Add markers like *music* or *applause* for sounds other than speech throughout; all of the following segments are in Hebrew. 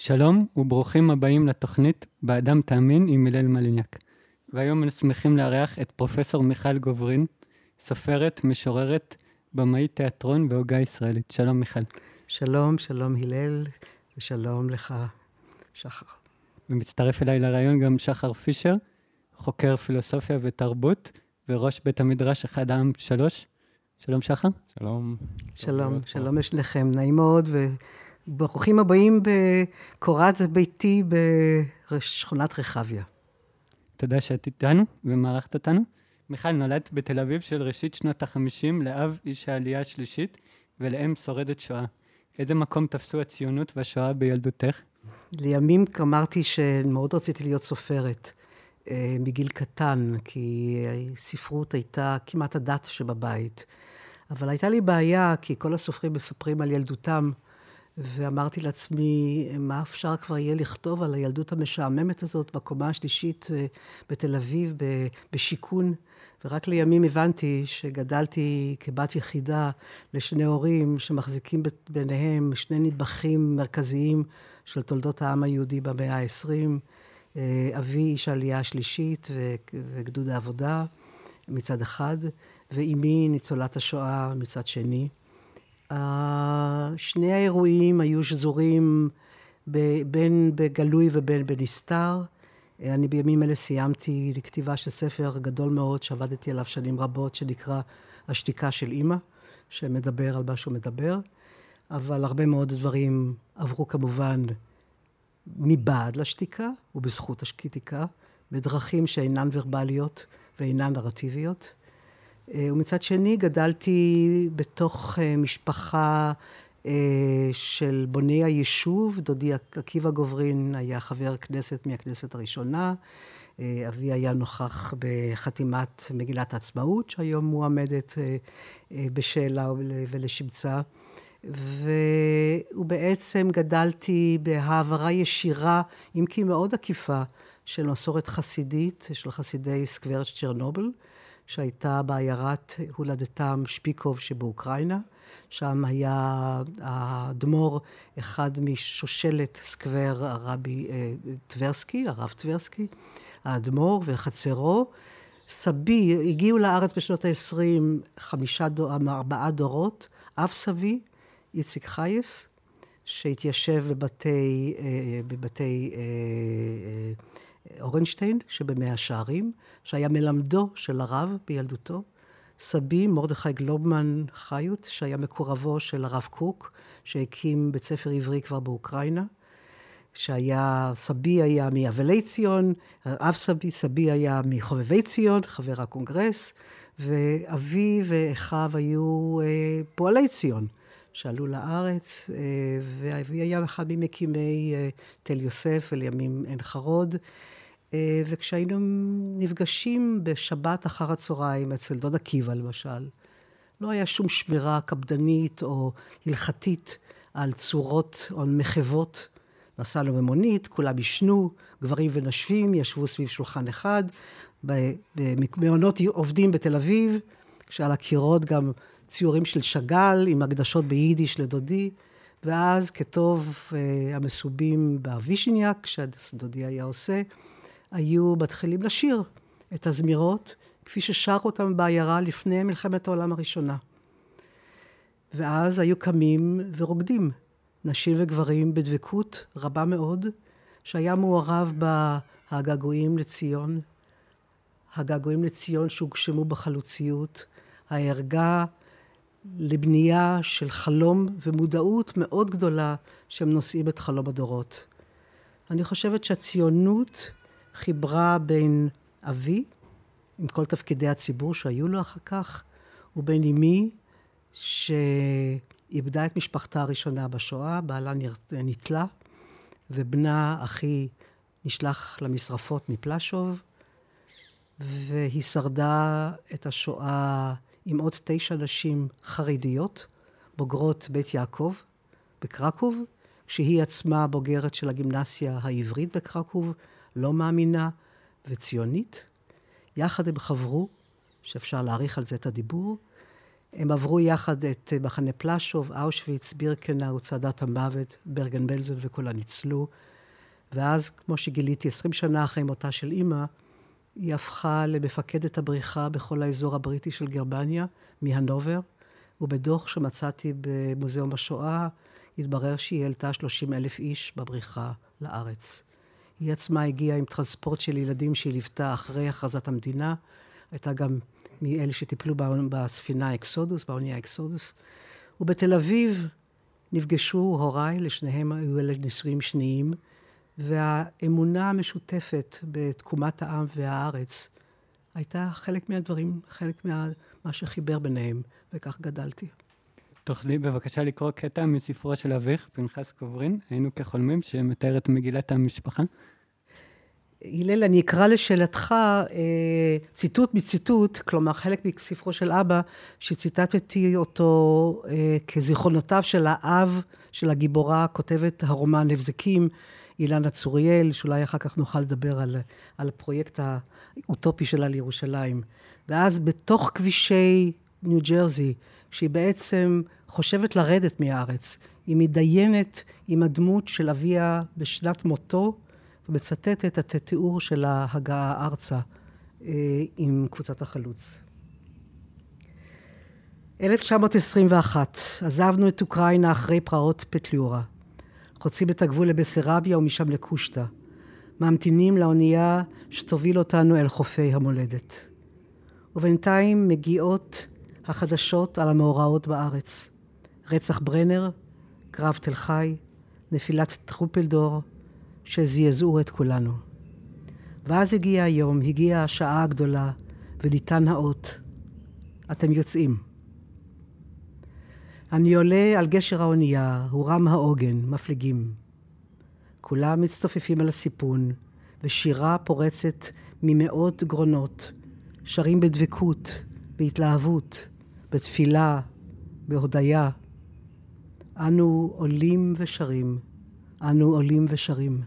שלום וברוכים הבאים לתוכנית "באדם תאמין" עם הלל מליניאק. והיום אנו שמחים לארח את פרופסור מיכל גוברין, סופרת, משוררת, במאית תיאטרון והוגה ישראלית. שלום מיכל. שלום, שלום הלל, ושלום לך, שחר. ומצטרף אליי לרעיון גם שחר פישר, חוקר פילוסופיה ותרבות, וראש בית המדרש אחד העם שלוש. שלום שחר. שלום. שלום, שלום לשניכם, נעים מאוד, וברוכים הבאים בקורת ביתי בשכונת רחביה. תודה שאת איתנו ומערכת אותנו. מיכל נולדת בתל אביב של ראשית שנות החמישים לאב איש העלייה השלישית ולאם שורדת שואה. איזה מקום תפסו הציונות והשואה בילדותך? לימים אמרתי שמאוד רציתי להיות סופרת אה, מגיל קטן, כי ספרות הייתה כמעט הדת שבבית. אבל הייתה לי בעיה, כי כל הסופרים מספרים על ילדותם, ואמרתי לעצמי, מה אפשר כבר יהיה לכתוב על הילדות המשעממת הזאת בקומה השלישית אה, בתל אביב, בשיכון. ורק לימים הבנתי שגדלתי כבת יחידה לשני הורים שמחזיקים ביניהם שני נדבכים מרכזיים של תולדות העם היהודי במאה ה-20. אה, אבי איש העלייה השלישית וגדוד העבודה מצד אחד, ואימי ניצולת השואה מצד שני. שני האירועים היו שזורים בין בגלוי ובין בנסתר. אני בימים אלה סיימתי לכתיבה של ספר גדול מאוד שעבדתי עליו שנים רבות, שנקרא השתיקה של אימא, שמדבר על מה שהוא מדבר, אבל הרבה מאוד דברים עברו כמובן מבעד לשתיקה ובזכות השתיקה, בדרכים שאינן ורבליות ואינן נרטיביות. אה, ומצד שני גדלתי בתוך אה, משפחה אה, של בוני היישוב. דודי עקיבא גוברין היה חבר כנסת מהכנסת הראשונה. אבי היה נוכח בחתימת מגילת העצמאות, שהיום מועמדת בשאלה ולשמצה. ובעצם גדלתי בהעברה ישירה, אם כי מאוד עקיפה, של מסורת חסידית, של חסידי סקוורץ' צ'רנובל. שהייתה בעיירת הולדתם שפיקוב שבאוקראינה. שם היה האדמו"ר, אחד משושלת סקוור הרבי אה, טברסקי, הרב טברסקי, האדמו"ר וחצרו. סבי, הגיעו לארץ בשנות ה-20 חמישה, ארבעה דורות, אב סבי, איציק חייס, שהתיישב בבתי, אה, בבתי אה, אורנשטיין שבמאה שערים, שהיה מלמדו של הרב בילדותו. סבי, מרדכי גלובמן חיות, שהיה מקורבו של הרב קוק, שהקים בית ספר עברי כבר באוקראינה. שהיה, סבי היה מאבלי ציון, אב סבי, סבי היה מחובבי ציון, חבר הקונגרס, ואבי ואחיו היו אה, פועלי ציון, שעלו לארץ, אה, ואבי היה אחד ממקימי אה, תל יוסף ולימים עין חרוד. אה, וכשהיינו נפגשים בשבת אחר הצהריים אצל דוד עקיבא למשל, לא היה שום שמירה קפדנית או הלכתית על צורות או על מחוות. נסענו במונית, כולם עישנו, גברים ונשים ישבו סביב שולחן אחד, במעונות עובדים בתל אביב, כשעל הקירות גם ציורים של שאגאל עם הקדשות ביידיש לדודי, ואז כטוב אה, המסובים באבישיניאק, שדודי היה עושה, היו מתחילים לשיר את הזמירות, כפי ששר אותם בעיירה לפני מלחמת העולם הראשונה. ואז היו קמים ורוקדים, נשים וגברים בדבקות רבה מאוד, שהיה מעורב בהגעגועים לציון, הגעגועים לציון שהוגשמו בחלוציות, הערגה לבנייה של חלום ומודעות מאוד גדולה שהם נושאים את חלום הדורות. אני חושבת שהציונות חיברה בין אבי, עם כל תפקידי הציבור שהיו לו אחר כך, ובין אמי, שאיבדה את משפחתה הראשונה בשואה, בעלה נתלה, ובנה, אחי, נשלח למשרפות מפלשוב, והיא שרדה את השואה עם עוד תשע נשים חרדיות, בוגרות בית יעקב בקרקוב, שהיא עצמה בוגרת של הגימנסיה העברית בקרקוב, לא מאמינה וציונית. יחד הם חברו, שאפשר להעריך על זה את הדיבור, הם עברו יחד את מחנה פלשוב, אושוויץ, בירקנאו, צעדת המוות, ברגן בלזן וכולם ניצלו. ואז, כמו שגיליתי, עשרים שנה אחרי מותה של אימא, היא הפכה למפקדת הבריחה בכל האזור הבריטי של גרמניה, מהנובר, ובדוח שמצאתי במוזיאום השואה, התברר שהיא העלתה 30 אלף איש בבריחה לארץ. היא עצמה הגיעה עם טרנספורט של ילדים שהיא ליוותה אחרי הכרזת המדינה. הייתה גם מאלה שטיפלו בספינה אקסודוס, באונייה אקסודוס. ובתל אביב נפגשו הוריי, לשניהם היו אלה נישואים שניים, והאמונה המשותפת בתקומת העם והארץ הייתה חלק מהדברים, חלק מה שחיבר ביניהם, וכך גדלתי. תוכלי בבקשה לקרוא קטע מספרו של אביך, פנחס קוברין, היינו כחולמים, שמתאר את מגילת המשפחה. הלל, אני אקרא לשאלתך אה, ציטוט מציטוט, כלומר חלק מספרו של אבא, שציטטתי אותו אה, כזיכרונותיו של האב של הגיבורה, כותבת הרומן הבזקים, אילנה צוריאל, שאולי אחר כך נוכל לדבר על, על הפרויקט האוטופי שלה לירושלים. ואז בתוך כבישי ניו ג'רזי, שהיא בעצם חושבת לרדת מהארץ, היא מתדיינת עם הדמות של אביה בשנת מותו, ומצטטת את התיאור של ההגעה ארצה אה, עם קבוצת החלוץ. 1921, עזבנו את אוקראינה אחרי פרעות פטליורה. חוצים את הגבול לבסרביה ומשם לקושטא. ממתינים לאונייה שתוביל אותנו אל חופי המולדת. ובינתיים מגיעות החדשות על המאורעות בארץ. רצח ברנר, קרב תל חי, נפילת טרופלדור, שזעזעו את כולנו. ואז הגיע היום, הגיעה השעה הגדולה, וניתן האות. אתם יוצאים. אני עולה על גשר האונייה, הורם העוגן, מפליגים. כולם מצטופפים על הסיפון, ושירה פורצת ממאות גרונות, שרים בדבקות, בהתלהבות, בתפילה, בהודיה. אנו עולים ושרים, אנו עולים ושרים.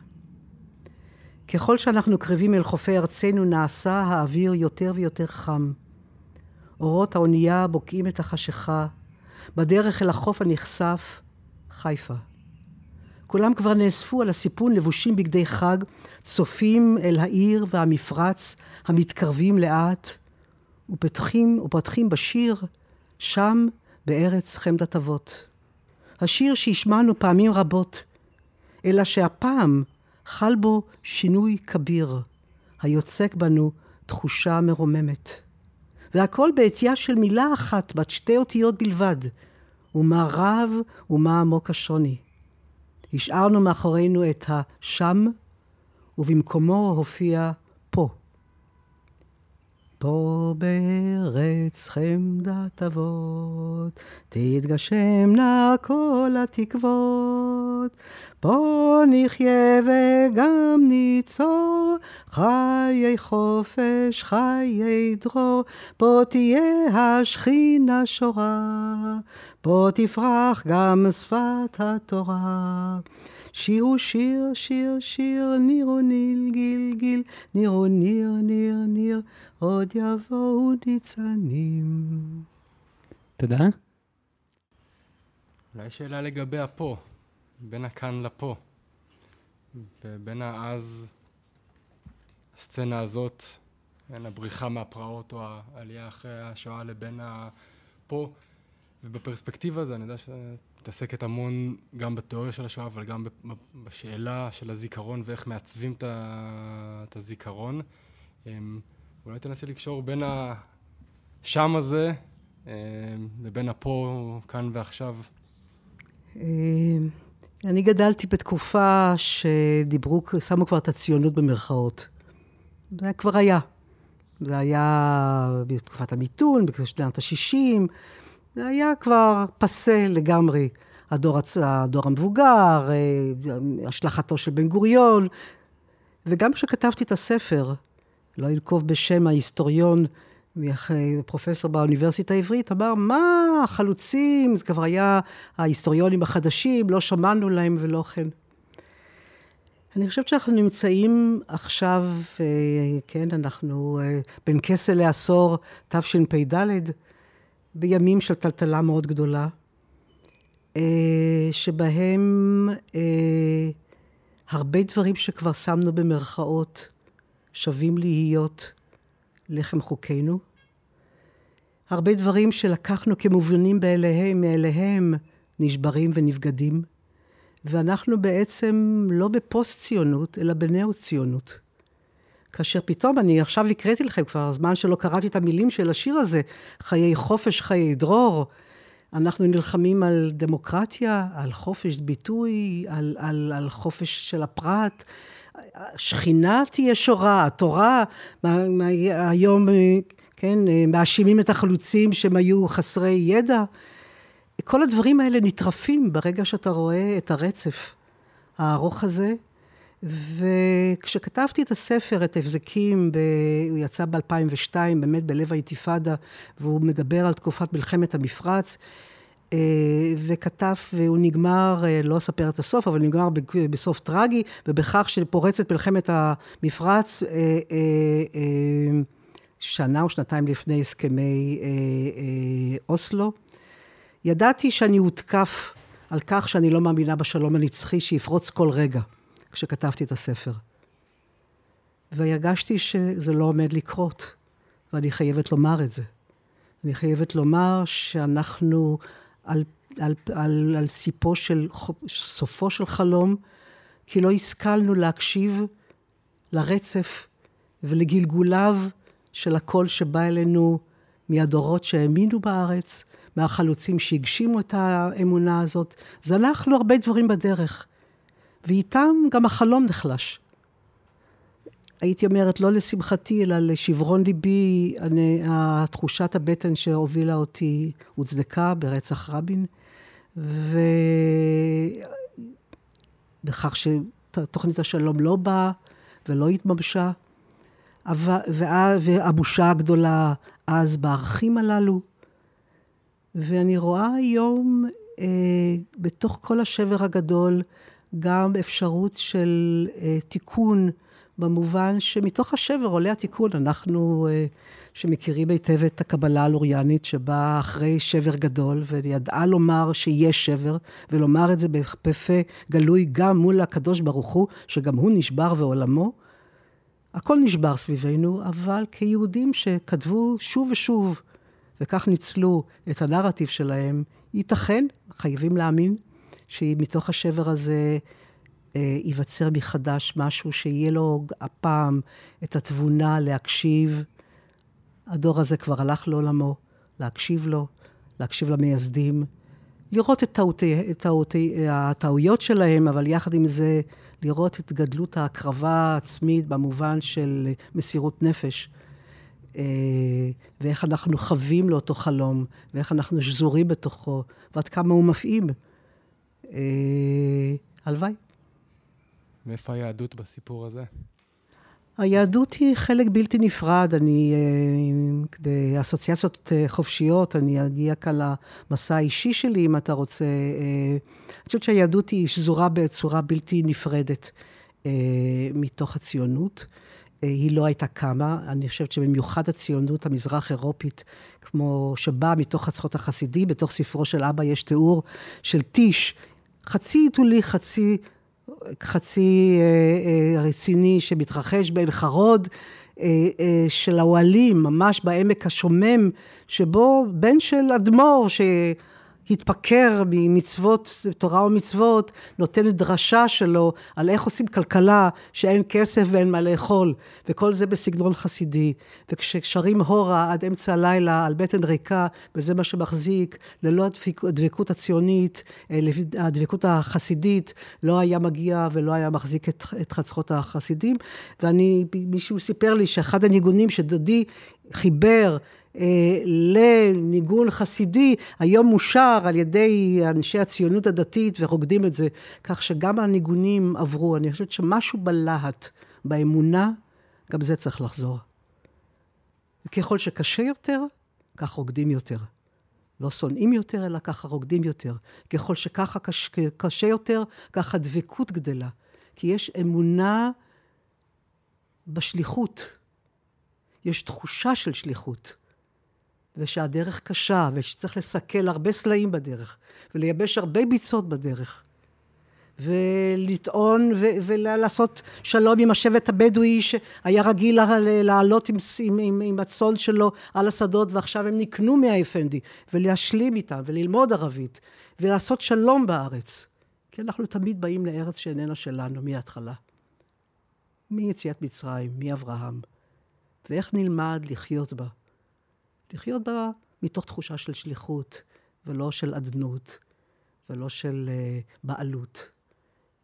ככל שאנחנו קרבים אל חופי ארצנו, נעשה האוויר יותר ויותר חם. אורות האונייה בוקעים את החשיכה, בדרך אל החוף הנכסף, חיפה. כולם כבר נאספו על הסיפון לבושים בגדי חג, צופים אל העיר והמפרץ המתקרבים לאט, ופתחים, ופותחים בשיר, שם בארץ חמדת אבות. השיר שהשמענו פעמים רבות, אלא שהפעם חל בו שינוי כביר, היוצק בנו תחושה מרוממת. והכל בעטייה של מילה אחת, בת שתי אותיות בלבד, ומה רב ומה עמוק השוני. השארנו מאחורינו את השם, ובמקומו הופיע פה. בארץ חמדת אבות, תתגשמנה כל התקוות. פה נחיה וגם ניצור, חיי חופש, חיי דרור. פה תהיה השכינה שורה, פה תפרח גם שפת התורה. שירו שיר, שיר, שיר, נירו ניל, גיל, גיל, נירו ניר, ניר, ניר, עוד יבואו ניצנים. תודה. אולי שאלה לגבי הפה, בין הכאן לפה. בין האז, הסצנה הזאת, בין הבריחה מהפרעות או העלייה אחרי השואה לבין הפה. ובפרספקטיבה הזו אני יודע שאת מתעסקת המון גם בתיאוריה של השואה, אבל גם בשאלה של הזיכרון ואיך מעצבים את הזיכרון. אמ, אולי תנסי לקשור בין השם הזה אמ, לבין הפה, כאן ועכשיו. אמ, אני גדלתי בתקופה שדיברו, שמו כבר את הציונות במרכאות. זה כבר היה. זה היה בתקופת המיתון, בשנות ה-60. זה היה כבר פסה לגמרי. הדור, הדור המבוגר, אה, השלכתו של בן גוריון. וגם כשכתבתי את הספר, לא ינקוב בשם ההיסטוריון, פרופסור באוניברסיטה העברית, אמר, מה, החלוצים, זה כבר היה ההיסטוריונים החדשים, לא שמענו להם ולא כן. אני חושבת שאנחנו נמצאים עכשיו, אה, כן, אנחנו אה, בין כסה לעשור תשפ"ד, בימים של טלטלה מאוד גדולה, אה, שבהם אה, הרבה דברים שכבר שמנו במרכאות שווים להיות לחם חוקינו. הרבה דברים שלקחנו כמובנים באליהם, מאליהם, נשברים ונבגדים. ואנחנו בעצם לא בפוסט-ציונות, אלא בנאו-ציונות. כאשר פתאום, אני עכשיו הקראתי לכם כבר, זמן שלא קראתי את המילים של השיר הזה, חיי חופש, חיי דרור. אנחנו נלחמים על דמוקרטיה, על חופש ביטוי, על, על, על חופש של הפרט. שכינה תהיה שורה, התורה, מה, מה, היום, כן, מאשימים את החלוצים שהם היו חסרי ידע. כל הדברים האלה נטרפים ברגע שאתה רואה את הרצף הארוך הזה. וכשכתבתי את הספר, את הבזקים, ב... הוא יצא ב-2002, באמת בלב האינתיפאדה, והוא מדבר על תקופת מלחמת המפרץ, אה, וכתב, והוא נגמר, אה, לא אספר את הסוף, אבל נגמר בסוף טרגי, ובכך שפורצת מלחמת המפרץ, אה, שנה או שנתיים לפני הסכמי אוסלו. ידעתי שאני הותקף על כך שאני לא מאמינה בשלום הנצחי שיפרוץ כל רגע, כשכתבתי את הספר. והרגשתי שזה לא עומד לקרות, ואני חייבת לומר את זה. אני חייבת לומר שאנחנו על, על, על, על סיפו של, סופו של חלום, כי לא השכלנו להקשיב לרצף ולגלגוליו של הקול שבא אלינו מהדורות שהאמינו בארץ, מהחלוצים שהגשימו את האמונה הזאת. זנחנו הרבה דברים בדרך, ואיתם גם החלום נחלש. הייתי אומרת, לא לשמחתי, אלא לשברון ליבי, אני, תחושת הבטן שהובילה אותי הוצדקה ברצח רבין, ובכך שתוכנית השלום לא באה ולא התממשה, והבושה הגדולה אז בערכים הללו, ואני רואה היום, אה, בתוך כל השבר הגדול, גם אפשרות של אה, תיקון, במובן שמתוך השבר עולה התיקון. אנחנו, אה, שמכירים היטב את הקבלה הלוריאנית, שבאה אחרי שבר גדול, וידעה לומר שיש שבר, ולומר את זה בפה גלוי גם מול הקדוש ברוך הוא, שגם הוא נשבר ועולמו. הכל נשבר סביבנו, אבל כיהודים שכתבו שוב ושוב וכך ניצלו את הנרטיב שלהם, ייתכן, חייבים להאמין, שמתוך השבר הזה אה, ייווצר מחדש משהו שיהיה לו הפעם את התבונה להקשיב. הדור הזה כבר הלך לעולמו, להקשיב לו, להקשיב למייסדים, לראות את, טעותי, את טעותי, הטעויות שלהם, אבל יחד עם זה, לראות את גדלות ההקרבה העצמית במובן של מסירות נפש. אה, ואיך אנחנו חווים לאותו חלום, ואיך אנחנו שזורים בתוכו, ועד כמה הוא מפעים. אה, הלוואי. מאיפה היהדות בסיפור הזה? היהדות היא חלק בלתי נפרד. אני אה, באסוציאציות חופשיות, אני אגיע כאן למסע האישי שלי, אם אתה רוצה. אני חושבת שהיהדות היא שזורה בצורה בלתי נפרדת מתוך הציונות. היא לא הייתה קמה. אני חושבת שבמיוחד הציונות המזרח-אירופית, כמו שבאה מתוך הצחות החסידי, בתוך ספרו של אבא יש תיאור של טיש, חצי עיתולי, חצי, חצי אה, אה, רציני, שמתרחש בעין חרוד. אה, אה, של האוהלים, ממש בעמק השומם, שבו בן של אדמו"ר, ש... התפקר ממצוות, תורה ומצוות, נותן דרשה שלו על איך עושים כלכלה, שאין כסף ואין מה לאכול, וכל זה בסגנון חסידי. וכששרים הורה עד אמצע הלילה על בטן ריקה, וזה מה שמחזיק, ללא הדבקות הציונית, אה, הדבקות החסידית, לא היה מגיע ולא היה מחזיק את, את חצרות החסידים. ואני, מישהו סיפר לי שאחד הניגונים שדודי חיבר, לניגון חסידי, היום מושר על ידי אנשי הציונות הדתית ורוקדים את זה, כך שגם הניגונים עברו. אני חושבת שמשהו בלהט, באמונה, גם זה צריך לחזור. ככל שקשה יותר, כך רוקדים יותר. לא שונאים יותר, אלא ככה רוקדים יותר. ככל שככה קשה, קשה יותר, ככה דבקות גדלה. כי יש אמונה בשליחות. יש תחושה של שליחות. ושהדרך קשה, ושצריך לסכל הרבה סלעים בדרך, ולייבש הרבה ביצות בדרך. ולטעון ו- ולעשות שלום עם השבט הבדואי שהיה רגיל לעלות עם, עם, עם, עם הצאן שלו על השדות ועכשיו הם נקנו מהאפנדי ולהשלים איתם וללמוד ערבית ולעשות שלום בארץ. כי אנחנו תמיד באים לארץ שאיננה שלנו מההתחלה. מיציאת מצרים, מאברהם. ואיך נלמד לחיות בה? לחיות בה מתוך תחושה של שליחות ולא של אדנות ולא של uh, בעלות.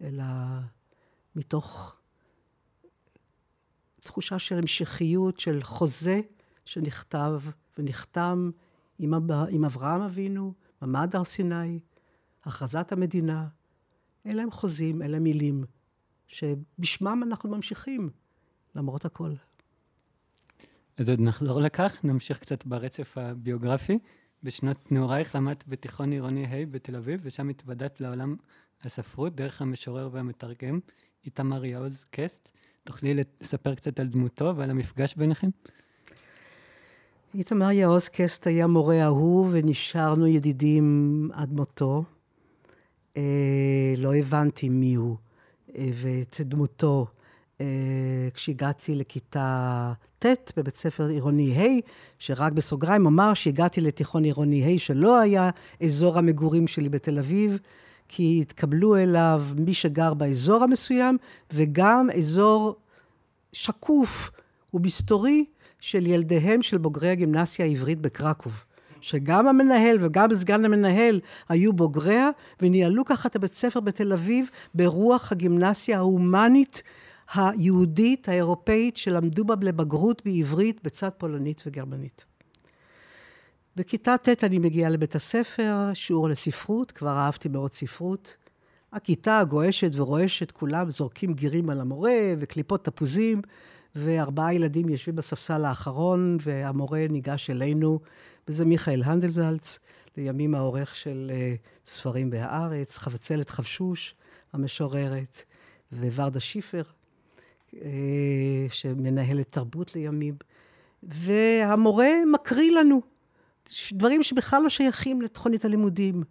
אלא מתוך תחושה של המשכיות, של חוזה שנכתב ונחתם עם, אב... עם אברהם אבינו, ממד הר סיני, הכרזת המדינה. אלה הם חוזים, אלה מילים, שבשמם אנחנו ממשיכים, למרות הכל. אז עוד נחזור לכך, נמשיך קצת ברצף הביוגרפי. בשנות נעורייך למדת בתיכון עירוני ה' בתל אביב, ושם התוודעת לעולם הספרות דרך המשורר והמתרגם, איתמר יעוז קסט. תוכלי לספר קצת על דמותו ועל המפגש ביניכם? איתמר יעוז קסט היה מורה אהוב ונשארנו ידידים עד מותו. אה, לא הבנתי מי הוא אה, ואת דמותו כשהגעתי לכיתה ט' בבית ספר עירוני ה', שרק בסוגריים אומר שהגעתי לתיכון עירוני ה', שלא היה אזור המגורים שלי בתל אביב, כי התקבלו אליו מי שגר באזור המסוים, וגם אזור שקוף ומסתורי של ילדיהם של בוגרי הגימנסיה העברית בקרקוב. שגם המנהל וגם סגן המנהל היו בוגריה, וניהלו ככה את הבית ספר בתל אביב ברוח הגימנסיה ההומנית היהודית האירופאית שלמדו בה לבגרות בעברית בצד פולנית וגרמנית. בכיתה ט' אני מגיעה לבית הספר, שיעור לספרות, כבר אהבתי מאוד ספרות. הכיתה גועשת ורועשת, כולם זורקים גירים על המורה וקליפות תפוזים, וארבעה ילדים יושבים בספסל האחרון, והמורה ניגש אלינו, וזה מיכאל הנדלזלץ, לימים העורך של uh, ספרים בהארץ, חבצלת חבשוש, המשוררת, וורדה שיפר, שמנהלת תרבות לימים. והמורה מקריא לנו דברים שבכלל לא שייכים לתוכנית הלימודים.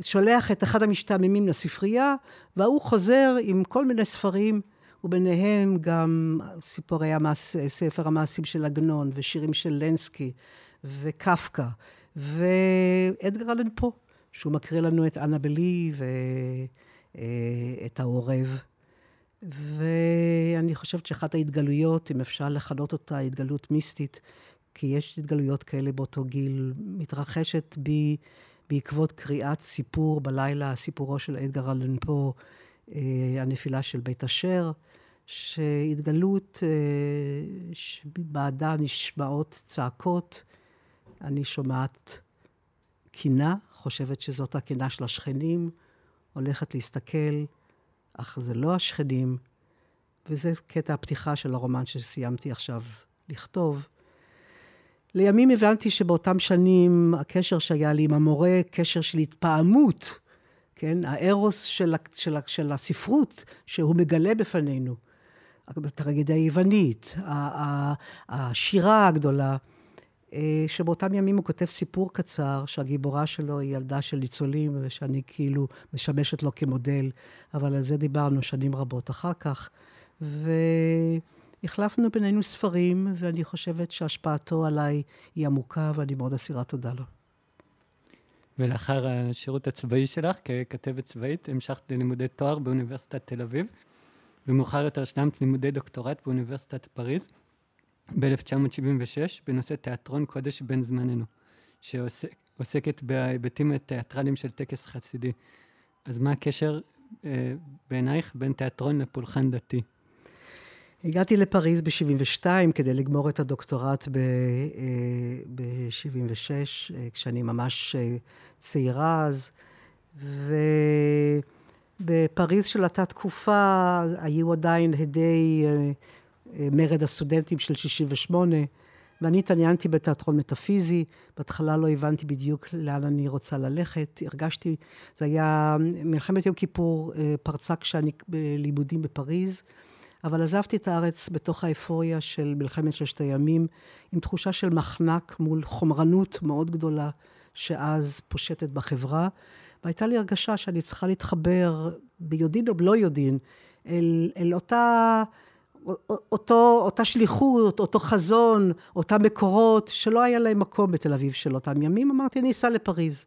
שולח את אחד המשתעממים לספרייה, וההוא חוזר עם כל מיני ספרים, וביניהם גם סיפורי המעש, ספר המעשים של עגנון, ושירים של לנסקי, וקפקא, ואדגר אלן פה, שהוא מקריא לנו את אנה בלי ואת העורב. ואני חושבת שאחת ההתגלויות, אם אפשר לכנות אותה התגלות מיסטית, כי יש התגלויות כאלה באותו גיל, מתרחשת בי בעקבות קריאת סיפור בלילה, סיפורו של אדגר אלן פה, אה, הנפילה של בית אשר, שהתגלות אה, שבעדה נשמעות צעקות, אני שומעת קינה, חושבת שזאת הקינה של השכנים, הולכת להסתכל, אך זה לא השכנים, וזה קטע הפתיחה של הרומן שסיימתי עכשיו לכתוב. לימים הבנתי שבאותם שנים הקשר שהיה לי עם המורה, קשר של התפעמות, כן? הארוס של, של, של הספרות שהוא מגלה בפנינו. הטרגדיה היוונית, השירה הגדולה, שבאותם ימים הוא כותב סיפור קצר, שהגיבורה שלו היא ילדה של ניצולים, ושאני כאילו משמשת לו כמודל, אבל על זה דיברנו שנים רבות אחר כך. ו... החלפנו בינינו ספרים, ואני חושבת שהשפעתו עליי היא עמוקה, ואני מאוד אסירה תודה לו. ולאחר השירות הצבאי שלך ככתבת צבאית, המשכת ללימודי תואר באוניברסיטת תל אביב, ומאוחר יותר השלמת לימודי דוקטורט באוניברסיטת פריז ב-1976 בנושא תיאטרון קודש בן זמננו, שעוסקת בהיבטים התיאטרליים של טקס חסידי. אז מה הקשר אה, בעינייך בין תיאטרון לפולחן דתי? הגעתי לפריז ב-72 כדי לגמור את הדוקטורט ב-76, אה, אה, כשאני ממש אה, צעירה אז, ובפריז של אותה תקופה היו עדיין הדי מרד הסטודנטים של 68, ואני התעניינתי בתיאטרון מטאפיזי, בהתחלה לא הבנתי בדיוק לאן אני רוצה ללכת, הרגשתי, זה היה מלחמת יום כיפור, פרצה כשאני בלימודים בפריז. אבל עזבתי את הארץ בתוך האפוריה של מלחמת ששת הימים, עם תחושה של מחנק מול חומרנות מאוד גדולה שאז פושטת בחברה. והייתה לי הרגשה שאני צריכה להתחבר ביודעין או בלא יודעין אל, אל אותה, אותו, אותה שליחות, אותו חזון, אותם מקורות, שלא היה להם מקום בתל אביב של אותם ימים. אמרתי, אני אסע לפריז.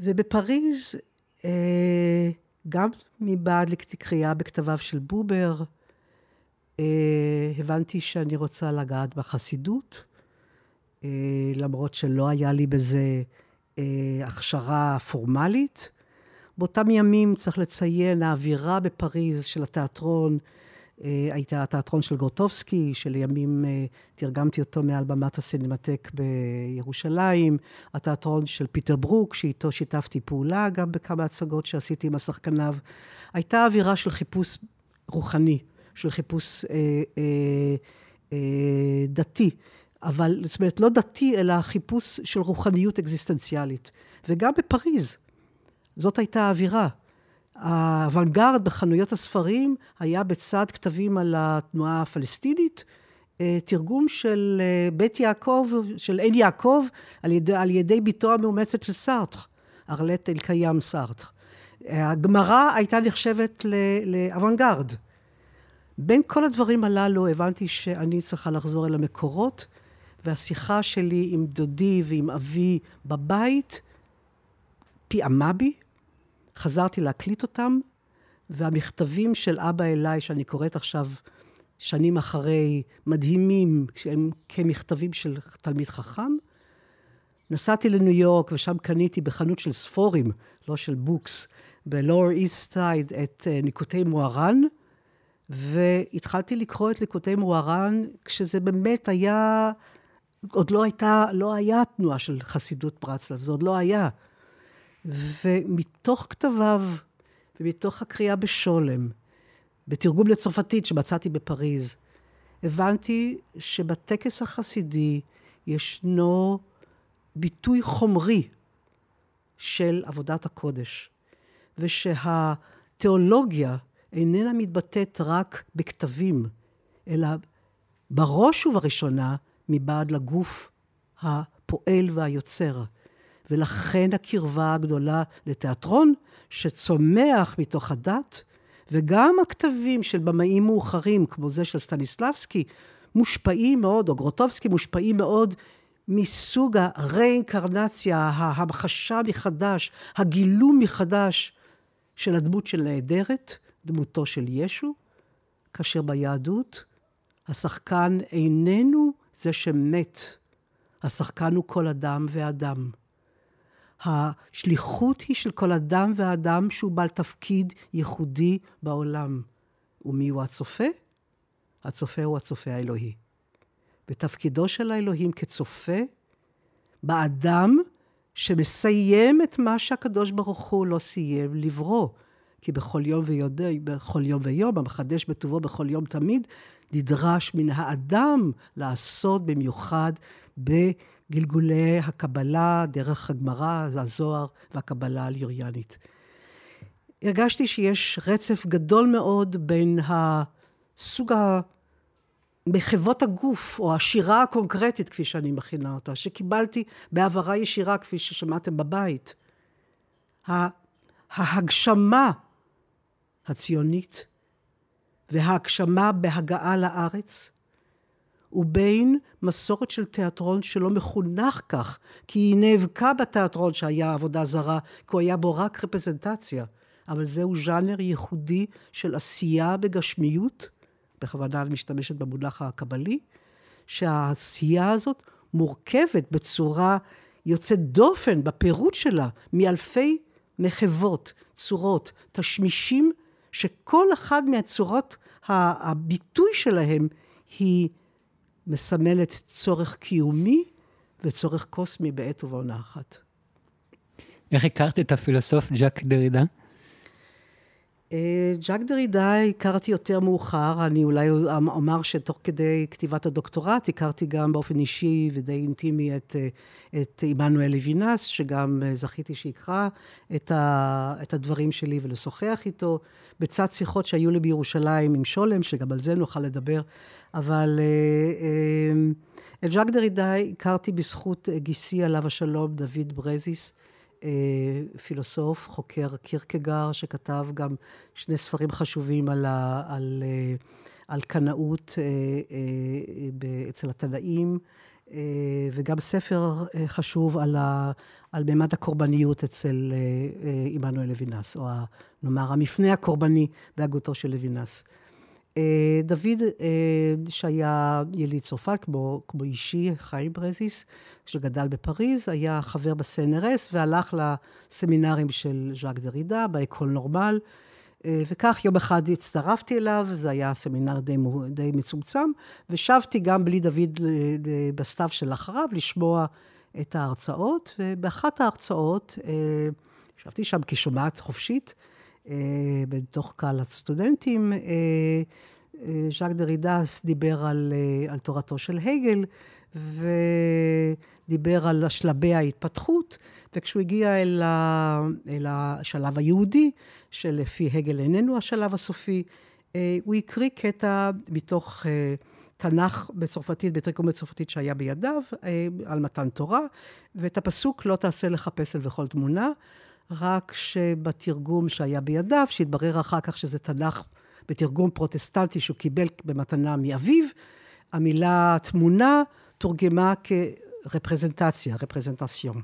ובפריז, אה, גם מבעד לקריאה בכתביו של בובר, אה, הבנתי שאני רוצה לגעת בחסידות, אה, למרות שלא היה לי בזה הכשרה פורמלית. באותם ימים, צריך לציין, האווירה בפריז של התיאטרון, אה, הייתה התיאטרון של גורטובסקי, שלימים אה, תרגמתי אותו מעל במת הסינמטק בירושלים, התיאטרון של פיטר ברוק, שאיתו שיתפתי פעולה גם בכמה הצגות שעשיתי עם השחקניו. הייתה אווירה של חיפוש רוחני, של חיפוש אה, אה, אה, דתי. אבל, זאת אומרת, לא דתי, אלא חיפוש של רוחניות אקזיסטנציאלית. וגם בפריז, זאת הייתה האווירה. האוונגרד בחנויות הספרים היה בצד כתבים על התנועה הפלסטינית, אה, תרגום של אה, בית יעקב, של עין יעקב, על ידי, על ידי ביתו המאומצת של סארטר, ארלט אלקיים סארטר. הגמרא הייתה נחשבת לאוונגרד. בין כל הדברים הללו הבנתי שאני צריכה לחזור אל המקורות, והשיחה שלי עם דודי ועם אבי בבית פיעמה בי, חזרתי להקליט אותם, והמכתבים של אבא אליי, שאני קוראת עכשיו שנים אחרי, מדהימים, שהם כמכתבים של תלמיד חכם. נסעתי לניו יורק, ושם קניתי בחנות של ספרים, לא של books, ב Lower East Side, את uh, ליקוטי מוהר"ן, והתחלתי לקרוא את ליקוטי מוהר"ן, כשזה באמת היה, עוד לא הייתה, לא היה תנועה של חסידות ברסלב, זה עוד לא היה. ומתוך כתביו ומתוך הקריאה בשולם, בתרגום לצרפתית שמצאתי בפריז, הבנתי שבטקס החסידי ישנו ביטוי חומרי של עבודת הקודש, ושהתיאולוגיה איננה מתבטאת רק בכתבים, אלא בראש ובראשונה מבעד לגוף הפועל והיוצר. ולכן הקרבה הגדולה לתיאטרון, שצומח מתוך הדת, וגם הכתבים של במאים מאוחרים, כמו זה של סטניסלבסקי, מושפעים מאוד, או גרוטובסקי מושפעים מאוד מסוג הריאינקרנציה, ההמחשה מחדש, הגילום מחדש של הדמות של נעדרת, דמותו של ישו, כאשר ביהדות השחקן איננו זה שמת, השחקן הוא כל אדם ואדם. השליחות היא של כל אדם ואדם שהוא בעל תפקיד ייחודי בעולם. ומי הוא הצופה? הצופה הוא הצופה האלוהי. ותפקידו של האלוהים כצופה באדם שמסיים את מה שהקדוש ברוך הוא לא סיים לברוא. כי בכל יום ויודע, בכל יום ויום, המחדש בטובו בכל יום תמיד, נדרש מן האדם לעשות במיוחד גלגולי הקבלה דרך הגמרא, הזוהר והקבלה הליריאנית. הרגשתי שיש רצף גדול מאוד בין הסוג מחוות הגוף, או השירה הקונקרטית, כפי שאני מכינה אותה, שקיבלתי בהעברה ישירה, כפי ששמעתם בבית. ההגשמה הציונית וההגשמה בהגעה לארץ, ובין מסורת של תיאטרון שלא מחונך כך, כי היא נאבקה בתיאטרון שהיה עבודה זרה, כי הוא היה בו רק רפרזנטציה. אבל זהו ז'אנר ייחודי של עשייה בגשמיות, בכוונה אני משתמשת במונח הקבלי, שהעשייה הזאת מורכבת בצורה יוצאת דופן בפירוט שלה מאלפי מחוות, צורות, תשמישים, שכל אחד מהצורות, הביטוי שלהם היא מסמלת צורך קיומי וצורך קוסמי בעת ובעונה אחת. איך הכרת את הפילוסוף ג'אק דרידה? ז'אק דרידה הכרתי יותר מאוחר, אני אולי אומר שתוך כדי כתיבת הדוקטורט הכרתי גם באופן אישי ודי אינטימי את, את עמנואל לוינס, שגם זכיתי שיקרא את, ה, את הדברים שלי ולשוחח איתו, בצד שיחות שהיו לי בירושלים עם שולם, שגם על זה נוכל לדבר, אבל את ז'אק דרידה הכרתי בזכות גיסי עליו השלום, דוד ברזיס. אה, פילוסוף, חוקר קירקגר, שכתב גם שני ספרים חשובים על, ה, על, אה, על קנאות אה, אצל התנאים, וגם ספר חשוב על, ה, על מימד הקורבניות אצל עמנואל לוינס, או נאמר המפנה הקורבני בהגותו של לוינס. אה, דוד, אה, שהיה יליד צרפת, כמו, כמו אישי, חיים ברזיס, שגדל בפריז, היה חבר ב CNRS והלך לסמינרים של ז'אק דרידה, ב École Normale. אה, וכך יום אחד הצטרפתי אליו, זה היה סמינר די, די מצומצם, ושבתי גם בלי דוד בסתיו של אחריו לשמוע את ההרצאות, ובאחת ההרצאות, ישבתי שם כשומעת חופשית, בתוך קהל הסטודנטים. אה, אה, ז'אק דרידס דיבר על, על תורתו של הגל, ודיבר על שלבי ההתפתחות, וכשהוא הגיע אל, ה, אל השלב היהודי, שלפי הגל איננו השלב הסופי, הוא הקריא קטע מתוך תנ"ך בצרפתית, בתרגום בצרפתית שהיה בידיו, על מתן תורה, ואת הפסוק לא תעשה לך פסל וכל תמונה. רק שבתרגום שהיה בידיו, שהתברר אחר כך שזה תנ"ך בתרגום פרוטסטנטי שהוא קיבל במתנה מאביו, המילה תמונה תורגמה כרפרזנטציה, רפרזנטציון.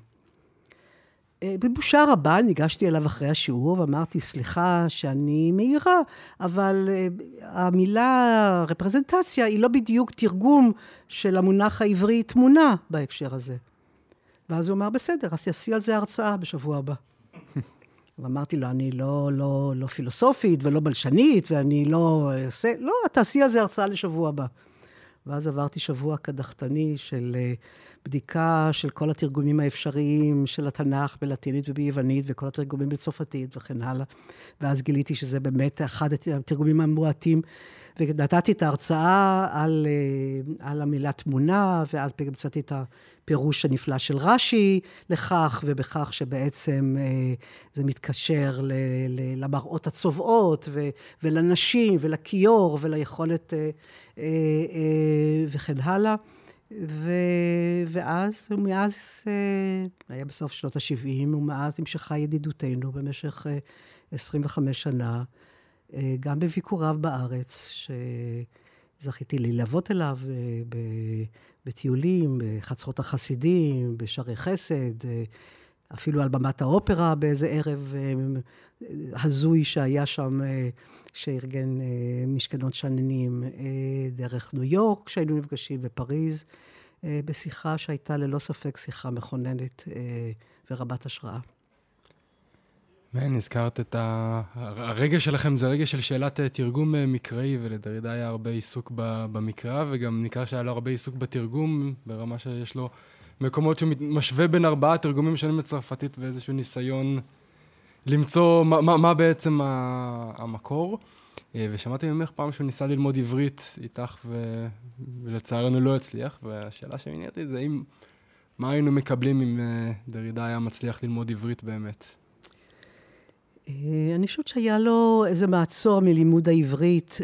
אה, בבושה רבה ניגשתי אליו אחרי השיעור ואמרתי, סליחה שאני מעירה, אבל אה, המילה רפרזנטציה היא לא בדיוק תרגום של המונח העברי תמונה בהקשר הזה. ואז הוא אמר, בסדר, אז תעשי על זה הרצאה בשבוע הבא. ואמרתי לו, אני לא, לא, לא פילוסופית ולא בלשנית, ואני לא אעשה, לא, תעשי על זה הרצאה לשבוע הבא. ואז עברתי שבוע קדחתני של אה, בדיקה של כל התרגומים האפשריים של התנ"ך בלטינית וביוונית, וכל התרגומים בצרפתית וכן הלאה. ואז גיליתי שזה באמת אחד התרגומים המועטים. ונתתי את ההרצאה על, אה, על המילה תמונה, ואז מצאתי את הפירוש הנפלא של רש"י לכך, ובכך שבעצם אה, זה מתקשר ל, ל, למראות הצובעות, ו, ולנשים, ולכיור, וליכולת וכן הלאה. ו... ואז, ומאז, אה, היה בסוף שנות ה-70, ומאז נמשכה ידידותנו במשך 25 אה, שנה, אה, גם בביקוריו בארץ, שזכיתי ללוות אליו בטיולים, בחצרות החסידים, בשערי חסד, אפילו על במת האופרה באיזה ערב הזוי שהיה שם, שארגן משכנות שננים דרך ניו יורק, כשהיינו נפגשים בפריז. אה, בשיחה שהייתה ללא ספק שיחה מכוננת אה, ורבת השראה. מעניין, הזכרת את ה... הרגע שלכם זה רגע של שאלת אה, תרגום מקראי, ולדרידה היה הרבה עיסוק במקרא, וגם ניכר שהיה לו הרבה עיסוק בתרגום, ברמה שיש לו מקומות שהוא משווה בין ארבעה תרגומים שונים לצרפתית ואיזשהו ניסיון למצוא מה, מה, מה בעצם המקור. אה, ושמעתי ממך פעם שהוא ניסה ללמוד עברית איתך, ו... ולצערנו לא הצליח, והשאלה שמעניינת אותי זה אם, מה היינו מקבלים אם אה, דרידה היה מצליח ללמוד עברית באמת? אה, אני חושבת שהיה לו איזה מעצור מלימוד העברית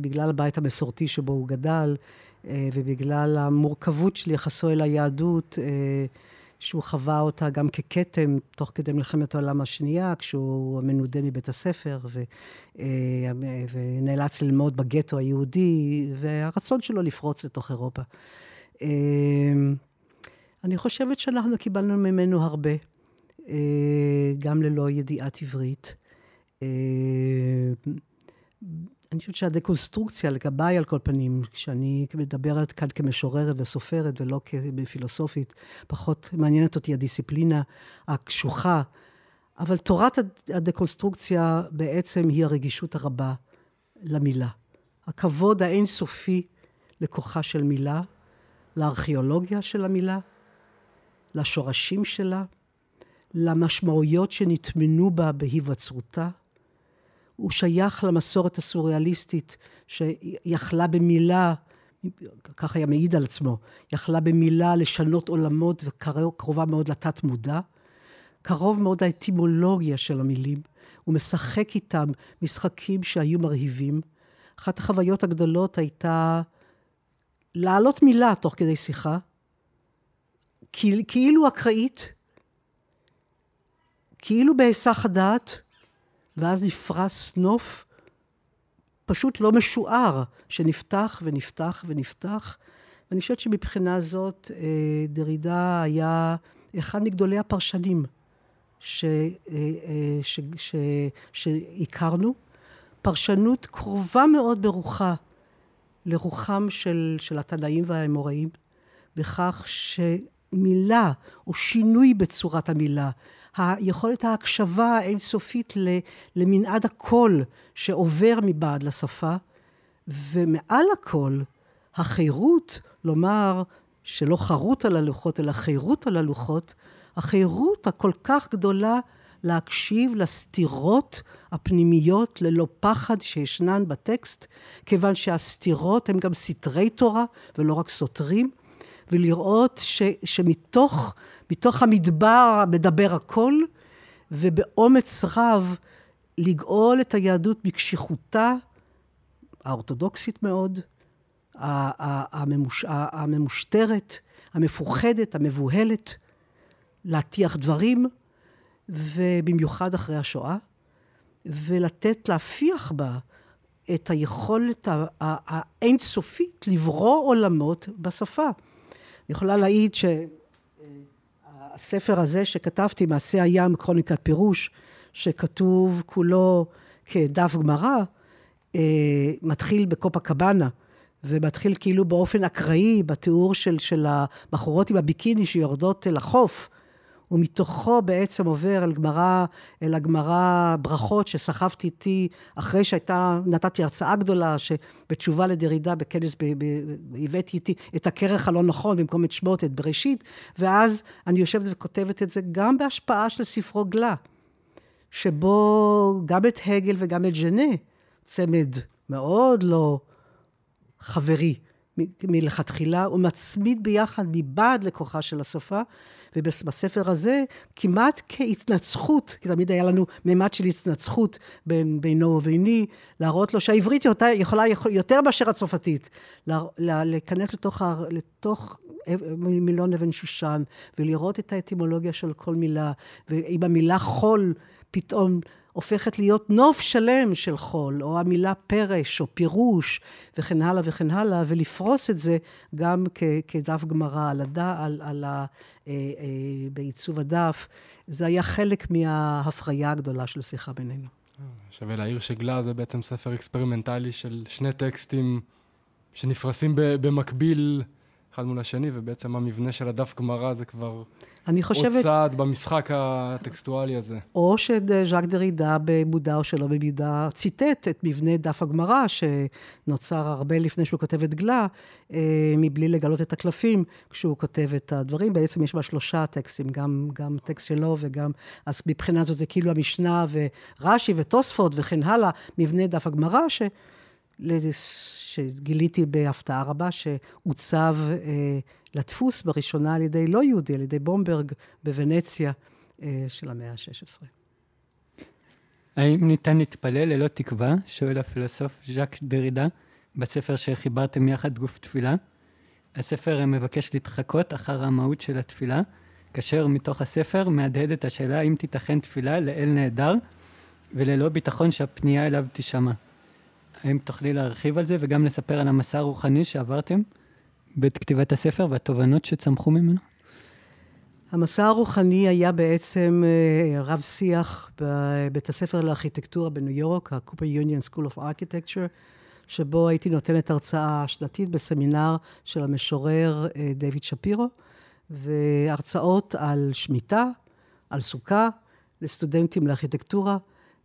בגלל הבית המסורתי שבו הוא גדל, ובגלל המורכבות של יחסו אל היהדות. שהוא חווה אותה גם ככתם תוך כדי מלחמת העולם השנייה, כשהוא מנודה מבית הספר ו, אה, ונאלץ ללמוד בגטו היהודי, והרצון שלו לפרוץ לתוך אירופה. אה, אני חושבת שאנחנו קיבלנו ממנו הרבה, אה, גם ללא ידיעת עברית. אני חושבת שהדקונסטרוקציה לגביי, על כל פנים, כשאני מדברת כאן כמשוררת וסופרת ולא כפילוסופית, פחות מעניינת אותי הדיסציפלינה הקשוחה. אבל תורת הדקונסטרוקציה בעצם היא הרגישות הרבה למילה. הכבוד האינסופי לכוחה של מילה, לארכיאולוגיה של המילה, לשורשים שלה, למשמעויות שנטמנו בה בהיווצרותה. הוא שייך למסורת הסוריאליסטית שיכלה במילה, ככה היה מעיד על עצמו, יכלה במילה לשנות עולמות וקרובה מאוד לתת מודע. קרוב מאוד לאטימולוגיה של המילים. הוא משחק איתם משחקים שהיו מרהיבים. אחת החוויות הגדולות הייתה להעלות מילה תוך כדי שיחה, כאילו אקראית, כאילו בהיסח הדעת, ואז נפרס נוף פשוט לא משוער, שנפתח ונפתח ונפתח. ואני חושבת שמבחינה זאת אה, דרידה היה אחד מגדולי הפרשנים ש, אה, אה, ש, ש, שהכרנו. פרשנות קרובה מאוד ברוחה לרוחם של, של התנאים והאמוראים, בכך שמילה או שינוי בצורת המילה, היכולת ההקשבה האינסופית למנעד הקול שעובר מבעד לשפה, ומעל הכל, החירות, לומר שלא חרות על הלוחות, אלא חירות על הלוחות, החירות הכל כך גדולה להקשיב לסתירות הפנימיות ללא פחד שישנן בטקסט, כיוון שהסתירות הן גם סתרי תורה ולא רק סותרים, ולראות ש, שמתוך מתוך המדבר מדבר הכל, ובאומץ רב לגאול את היהדות בקשיחותה האורתודוקסית מאוד, הממוש, הממושטרת, המפוחדת, המבוהלת, להטיח דברים, ובמיוחד אחרי השואה, ולתת, להפיח בה את היכולת האינסופית לברוא עולמות בשפה. אני יכולה להעיד שהספר הזה שכתבתי, מעשה הים, כרוניקת פירוש, שכתוב כולו כדף גמרא, אה, מתחיל בקופה קבאנה, ומתחיל כאילו באופן אקראי בתיאור של, של הבחורות עם הביקיני שיורדות אל החוף. ומתוכו בעצם עובר אל גמרא, אל הגמרא ברכות שסחבתי איתי אחרי שהייתה, נתתי הרצאה גדולה, שבתשובה לדרידה בכנס, הבאתי איתי את הכרך הלא נכון במקום את שמות, את בראשית, ואז אני יושבת וכותבת את זה גם בהשפעה של ספרו גלה, שבו גם את הגל וגם את ז'נה, צמד מאוד לא חברי מלכתחילה, הוא מצמיד ביחד מבעד לכוחה של השפה, ובספר הזה, כמעט כהתנצחות, כי תמיד היה לנו מימד של התנצחות בין, בינו וביני, להראות לו שהעברית יכולה יותר מאשר הצרפתית, להיכנס לתוך, לתוך מילון אבן שושן, ולראות את האטימולוגיה של כל מילה, ועם המילה חול, פתאום הופכת להיות נוף שלם של חול, או המילה פרש, או פירוש, וכן הלאה וכן הלאה, ולפרוס את זה גם כ, כדף גמרא על הדע, על, על ה, אה, אה, בעיצוב הדף. זה היה חלק מההפריה הגדולה של שיחה בינינו. שווה להעיר ש Glas זה בעצם ספר אקספרימנטלי של שני טקסטים שנפרסים במקביל אחד מול השני, ובעצם המבנה של הדף גמרא זה כבר אני חושבת... עוד צעד במשחק הטקסטואלי הזה. או שז'אק דרידה, במודע או שלא במודע, ציטט את מבנה דף הגמרא, שנוצר הרבה לפני שהוא כותב את Glas, אה, מבלי לגלות את הקלפים, כשהוא כותב את הדברים. בעצם יש בה שלושה טקסטים, גם, גם טקסט שלו וגם... אז מבחינה זאת זה כאילו המשנה ורש"י ותוספות וכן הלאה, מבנה דף הגמרא, ש... שגיליתי בהפתעה רבה, שעוצב אה, לדפוס בראשונה על ידי לא יהודי, על ידי בומברג בוונציה אה, של המאה ה-16. האם ניתן להתפלל ללא תקווה? שואל הפילוסוף ז'אק דרידה בספר שחיברתם יחד גוף תפילה. הספר מבקש להתחקות אחר המהות של התפילה, כאשר מתוך הספר מהדהד את השאלה אם תיתכן תפילה לאל נהדר וללא ביטחון שהפנייה אליו תישמע. האם תוכלי להרחיב על זה וגם לספר על המסע הרוחני שעברתם בעת כתיבת הספר והתובנות שצמחו ממנו? המסע הרוחני היה בעצם אה, רב שיח בבית הספר לארכיטקטורה בניו יורק, ה-Cooper Union School of Architecture, שבו הייתי נותנת הרצאה שנתית בסמינר של המשורר אה, דיוויד שפירו, והרצאות על שמיטה, על סוכה, לסטודנטים לארכיטקטורה.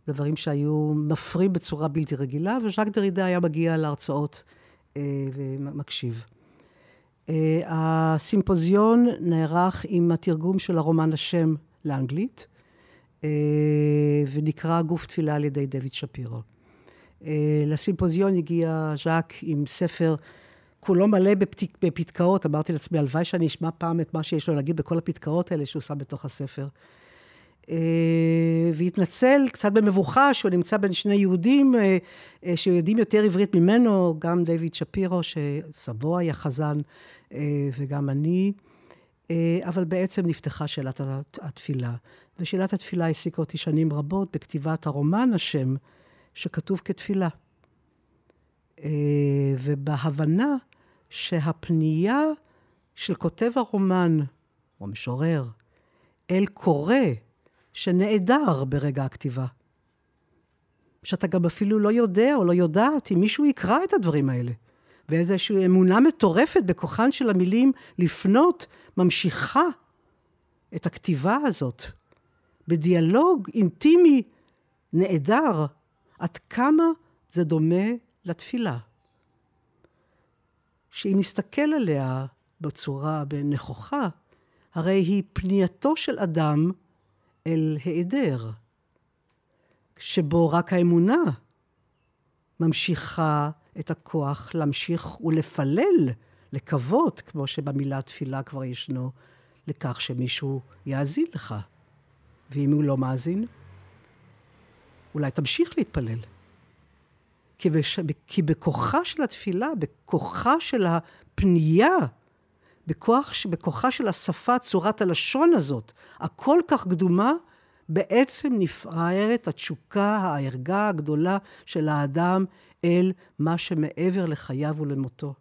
דברים שהיו מפרים בצורה בלתי רגילה, וז'אק דרידה היה מגיע להרצאות אה, ומקשיב. אה, הסימפוזיון נערך עם התרגום של הרומן השם לאנגלית, ונקרא גוף תפילה על ידי דויד שפירו. לסימפוזיון הגיע ז'אק עם ספר כולו מלא בפתקאות. אמרתי לעצמי, הלוואי שאני אשמע פעם את מה שיש לו להגיד בכל הפתקאות האלה שהוא שם בתוך הספר. והתנצל קצת במבוכה שהוא נמצא בין שני יהודים שיודעים יותר עברית ממנו, גם דיוויד שפירו, שסבו היה חזן, וגם אני. אבל בעצם נפתחה שאלת התפילה. ושאלת התפילה העסיקה אותי שנים רבות בכתיבת הרומן השם, שכתוב כתפילה. ובהבנה שהפנייה של כותב הרומן, או משורר, אל קורא שנעדר ברגע הכתיבה. שאתה גם אפילו לא יודע או לא יודעת אם מישהו יקרא את הדברים האלה. ואיזושהי אמונה מטורפת בכוחן של המילים לפנות, ממשיכה את הכתיבה הזאת בדיאלוג אינטימי נעדר, עד כמה זה דומה לתפילה. שאם נסתכל עליה בצורה נכוחה, הרי היא פנייתו של אדם אל היעדר, שבו רק האמונה ממשיכה את הכוח להמשיך ולפלל, לקוות, כמו שבמילה תפילה כבר ישנו, לכך שמישהו יאזין לך. ואם הוא לא מאזין, אולי תמשיך להתפלל. כי, בש... כי בכוחה של התפילה, בכוחה של הפנייה, בכוח, בכוחה של השפה, צורת הלשון הזאת, הכל כך קדומה, בעצם נפערת התשוקה, הערגה הגדולה של האדם אל מה שמעבר לחייו ולמותו.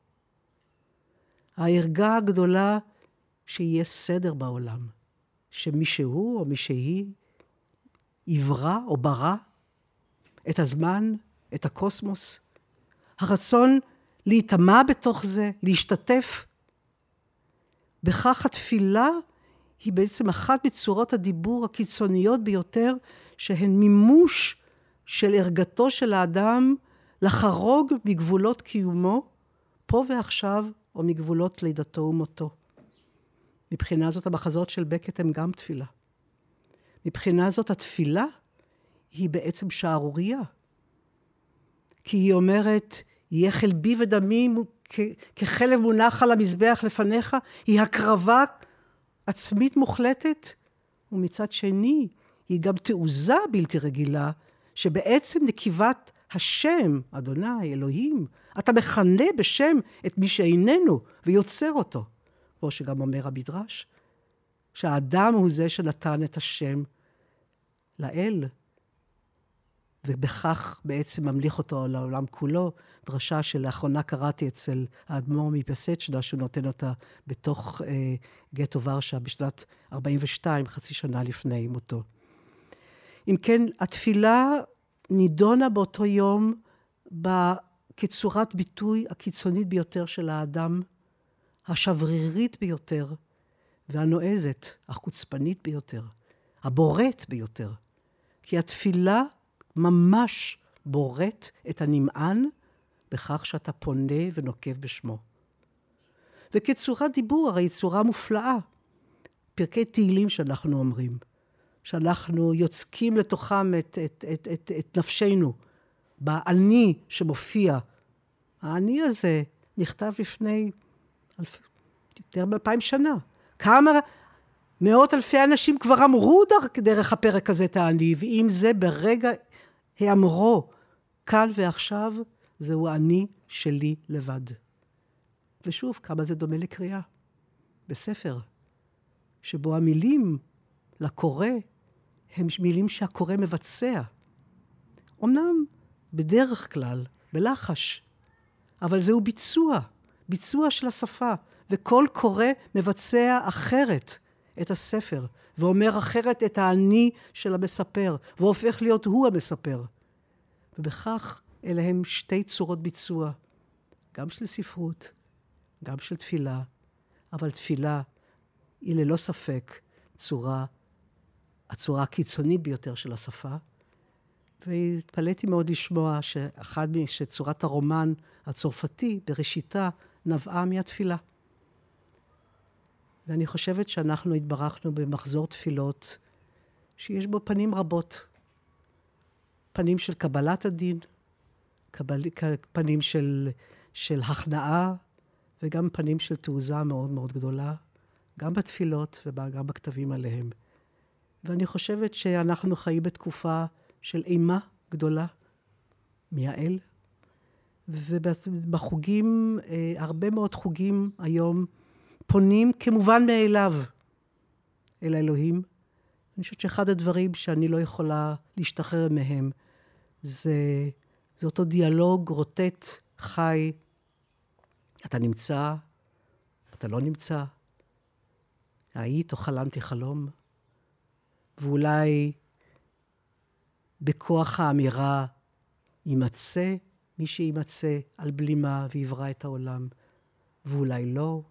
הערגה הגדולה שיהיה סדר בעולם, שמי שהוא או מי שהיא יברא או ברא את הזמן, את הקוסמוס. הרצון להיטמע בתוך זה, להשתתף. בכך התפילה היא בעצם אחת מצורות הדיבור הקיצוניות ביותר, שהן מימוש של ערגתו של האדם לחרוג מגבולות קיומו, פה ועכשיו, או מגבולות לידתו ומותו. מבחינה זאת המחזות של בקט הם גם תפילה. מבחינה זאת התפילה היא בעצם שערורייה. כי היא אומרת, יהיה חלבי ודמי כחלב מונח על המזבח לפניך, היא הקרבה עצמית מוחלטת, ומצד שני, היא גם תעוזה בלתי רגילה, שבעצם נקיבת השם, אדוני, אלוהים, אתה מכנה בשם את מי שאיננו ויוצר אותו. כמו שגם אומר המדרש, שהאדם הוא זה שנתן את השם לאל, ובכך בעצם ממליך אותו לעולם כולו. דרשה שלאחרונה קראתי אצל האדמו"ר מפסצ'נה, שהוא נותן אותה בתוך אה, גטו ורשה בשנת 42, חצי שנה לפני מותו. אם כן, התפילה נידונה באותו יום כצורת ביטוי הקיצונית ביותר של האדם, השברירית ביותר והנועזת, החוצפנית ביותר, הבורט ביותר. כי התפילה ממש בורט את הנמען בכך שאתה פונה ונוקב בשמו. וכצורת דיבור, הרי צורה מופלאה. פרקי תהילים שאנחנו אומרים, שאנחנו יוצקים לתוכם את, את, את, את, את נפשנו, באני שמופיע. האני הזה נכתב לפני אלף, יותר מאלפיים שנה. כמה מאות אלפי אנשים כבר אמרו דרך הפרק הזה את האני, ואם זה ברגע היאמרו כאן ועכשיו, זהו אני שלי לבד. ושוב, כמה זה דומה לקריאה. בספר, שבו המילים לקורא הם מילים שהקורא מבצע. אמנם בדרך כלל, בלחש, אבל זהו ביצוע, ביצוע של השפה, וכל קורא מבצע אחרת את הספר, ואומר אחרת את האני של המספר, והופך להיות הוא המספר. ובכך אלה הם שתי צורות ביצוע, גם של ספרות, גם של תפילה, אבל תפילה היא ללא ספק צורה, הצורה הקיצונית ביותר של השפה. והתפלאתי מאוד לשמוע שאחד, שצורת הרומן הצרפתי בראשיתה נבעה מהתפילה. ואני חושבת שאנחנו התברכנו במחזור תפילות שיש בו פנים רבות. פנים של קבלת הדין, קבל, פנים של, של הכנעה, וגם פנים של תעוזה מאוד מאוד גדולה, גם בתפילות וגם בכתבים עליהם. ואני חושבת שאנחנו חיים בתקופה של אימה גדולה מהאל, ובחוגים, אה, הרבה מאוד חוגים היום פונים כמובן מאליו אל האלוהים. אני חושבת שאחד הדברים שאני לא יכולה להשתחרר מהם זה, זה אותו דיאלוג רוטט, חי. אתה נמצא, אתה לא נמצא. היית או חלמתי חלום? ואולי בכוח האמירה יימצא מי שיימצא על בלימה ויברא את העולם, ואולי לא,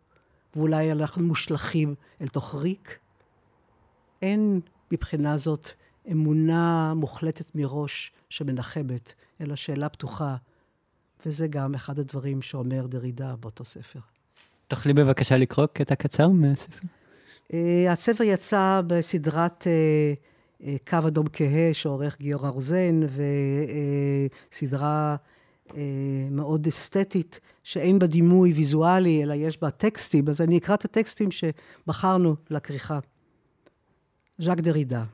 ואולי אנחנו מושלכים אל תוך ריק. אין מבחינה זאת אמונה מוחלטת מראש שמנחמת, אלא שאלה פתוחה, וזה גם אחד הדברים שאומר דרידה באותו ספר. תוכלי בבקשה לקרוא קטע קצר מהספר? Uh, הספר יצא בסדרת uh, uh, קו אדום כהה שעורך גיורא רוזן, וסדרה uh, מאוד אסתטית, שאין בה דימוי ויזואלי, אלא יש בה טקסטים, אז אני אקרא את הטקסטים שבחרנו לכריכה. ז'אק דרידה.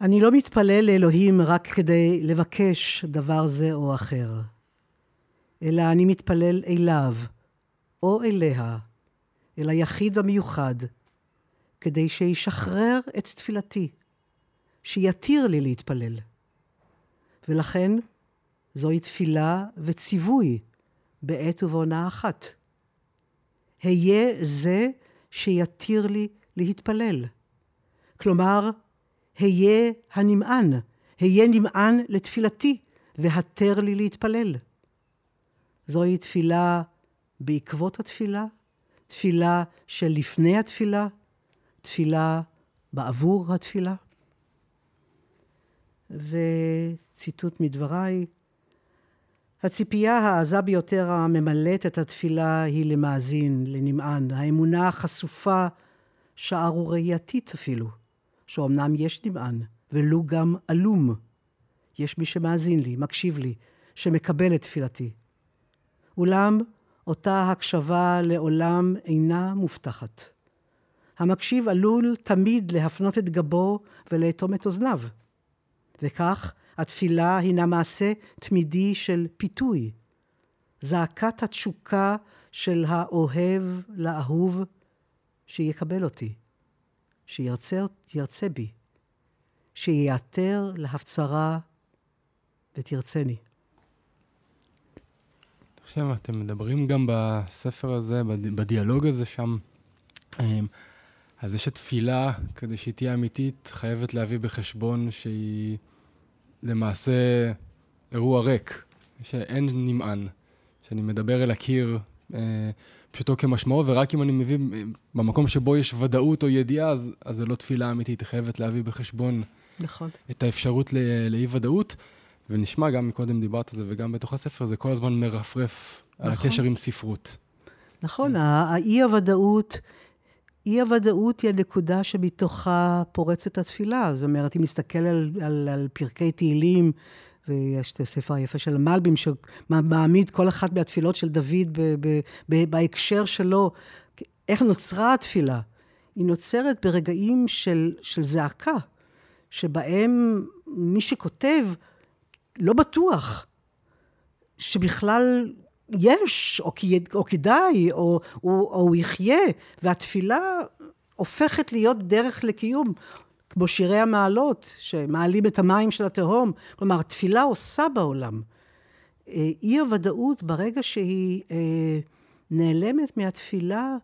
אני לא מתפלל לאלוהים רק כדי לבקש דבר זה או אחר, אלא אני מתפלל אליו, או אליה, אל היחיד המיוחד, כדי שישחרר את תפילתי, שיתיר לי להתפלל. ולכן זוהי תפילה וציווי בעת ובעונה אחת. היה זה שיתיר לי להתפלל. כלומר, היה הנמען, היה נמען לתפילתי, והתר לי להתפלל. זוהי תפילה בעקבות התפילה, תפילה של לפני התפילה, תפילה בעבור התפילה. וציטוט מדבריי, הציפייה העזה ביותר הממלאת את התפילה היא למאזין, לנמען, האמונה החשופה, שערורייתית אפילו, שאומנם יש נמען, ולו גם עלום. יש מי שמאזין לי, מקשיב לי, שמקבל את תפילתי. אולם אותה הקשבה לעולם אינה מובטחת. המקשיב עלול תמיד להפנות את גבו ולאטום את אוזניו. וכך התפילה הינה מעשה תמידי של פיתוי. זעקת התשוקה של האוהב לאהוב שיקבל אותי, שירצה בי, שייעתר להפצרה ותרצני. עכשיו, אתם מדברים גם בספר הזה, בדיאלוג הזה שם, אמ, על זה שתפילה, כדי שהיא תהיה אמיתית, חייבת להביא בחשבון שהיא למעשה אירוע ריק, שאין נמען, שאני מדבר אל הקיר אה, פשוטו כמשמעו, ורק אם אני מביא, במקום שבו יש ודאות או ידיעה, אז, אז זה לא תפילה אמיתית, היא חייבת להביא בחשבון נכון. את האפשרות לאי-ודאות. ונשמע, גם מקודם דיברת על זה, וגם בתוך הספר, זה כל הזמן מרפרף נכון. על הקשר עם ספרות. נכון, האי-הוודאות, אי-הוודאות היא הנקודה שמתוכה פורצת התפילה. זאת אומרת, אם נסתכל על, על, על פרקי תהילים, ויש את הספר היפה של המלבים, שמעמיד כל אחת מהתפילות של דוד ב, ב, ב, בהקשר שלו, איך נוצרה התפילה. היא נוצרת ברגעים של, של זעקה, שבהם מי שכותב לא בטוח שבכלל יש, או, או כדאי, או, או, או הוא יחיה, והתפילה הופכת להיות דרך לקיום, כמו שירי המעלות, שמעלים את המים של התהום. כלומר, תפילה עושה בעולם. אה, אי הוודאות, ברגע שהיא אה, נעלמת מהתפילה,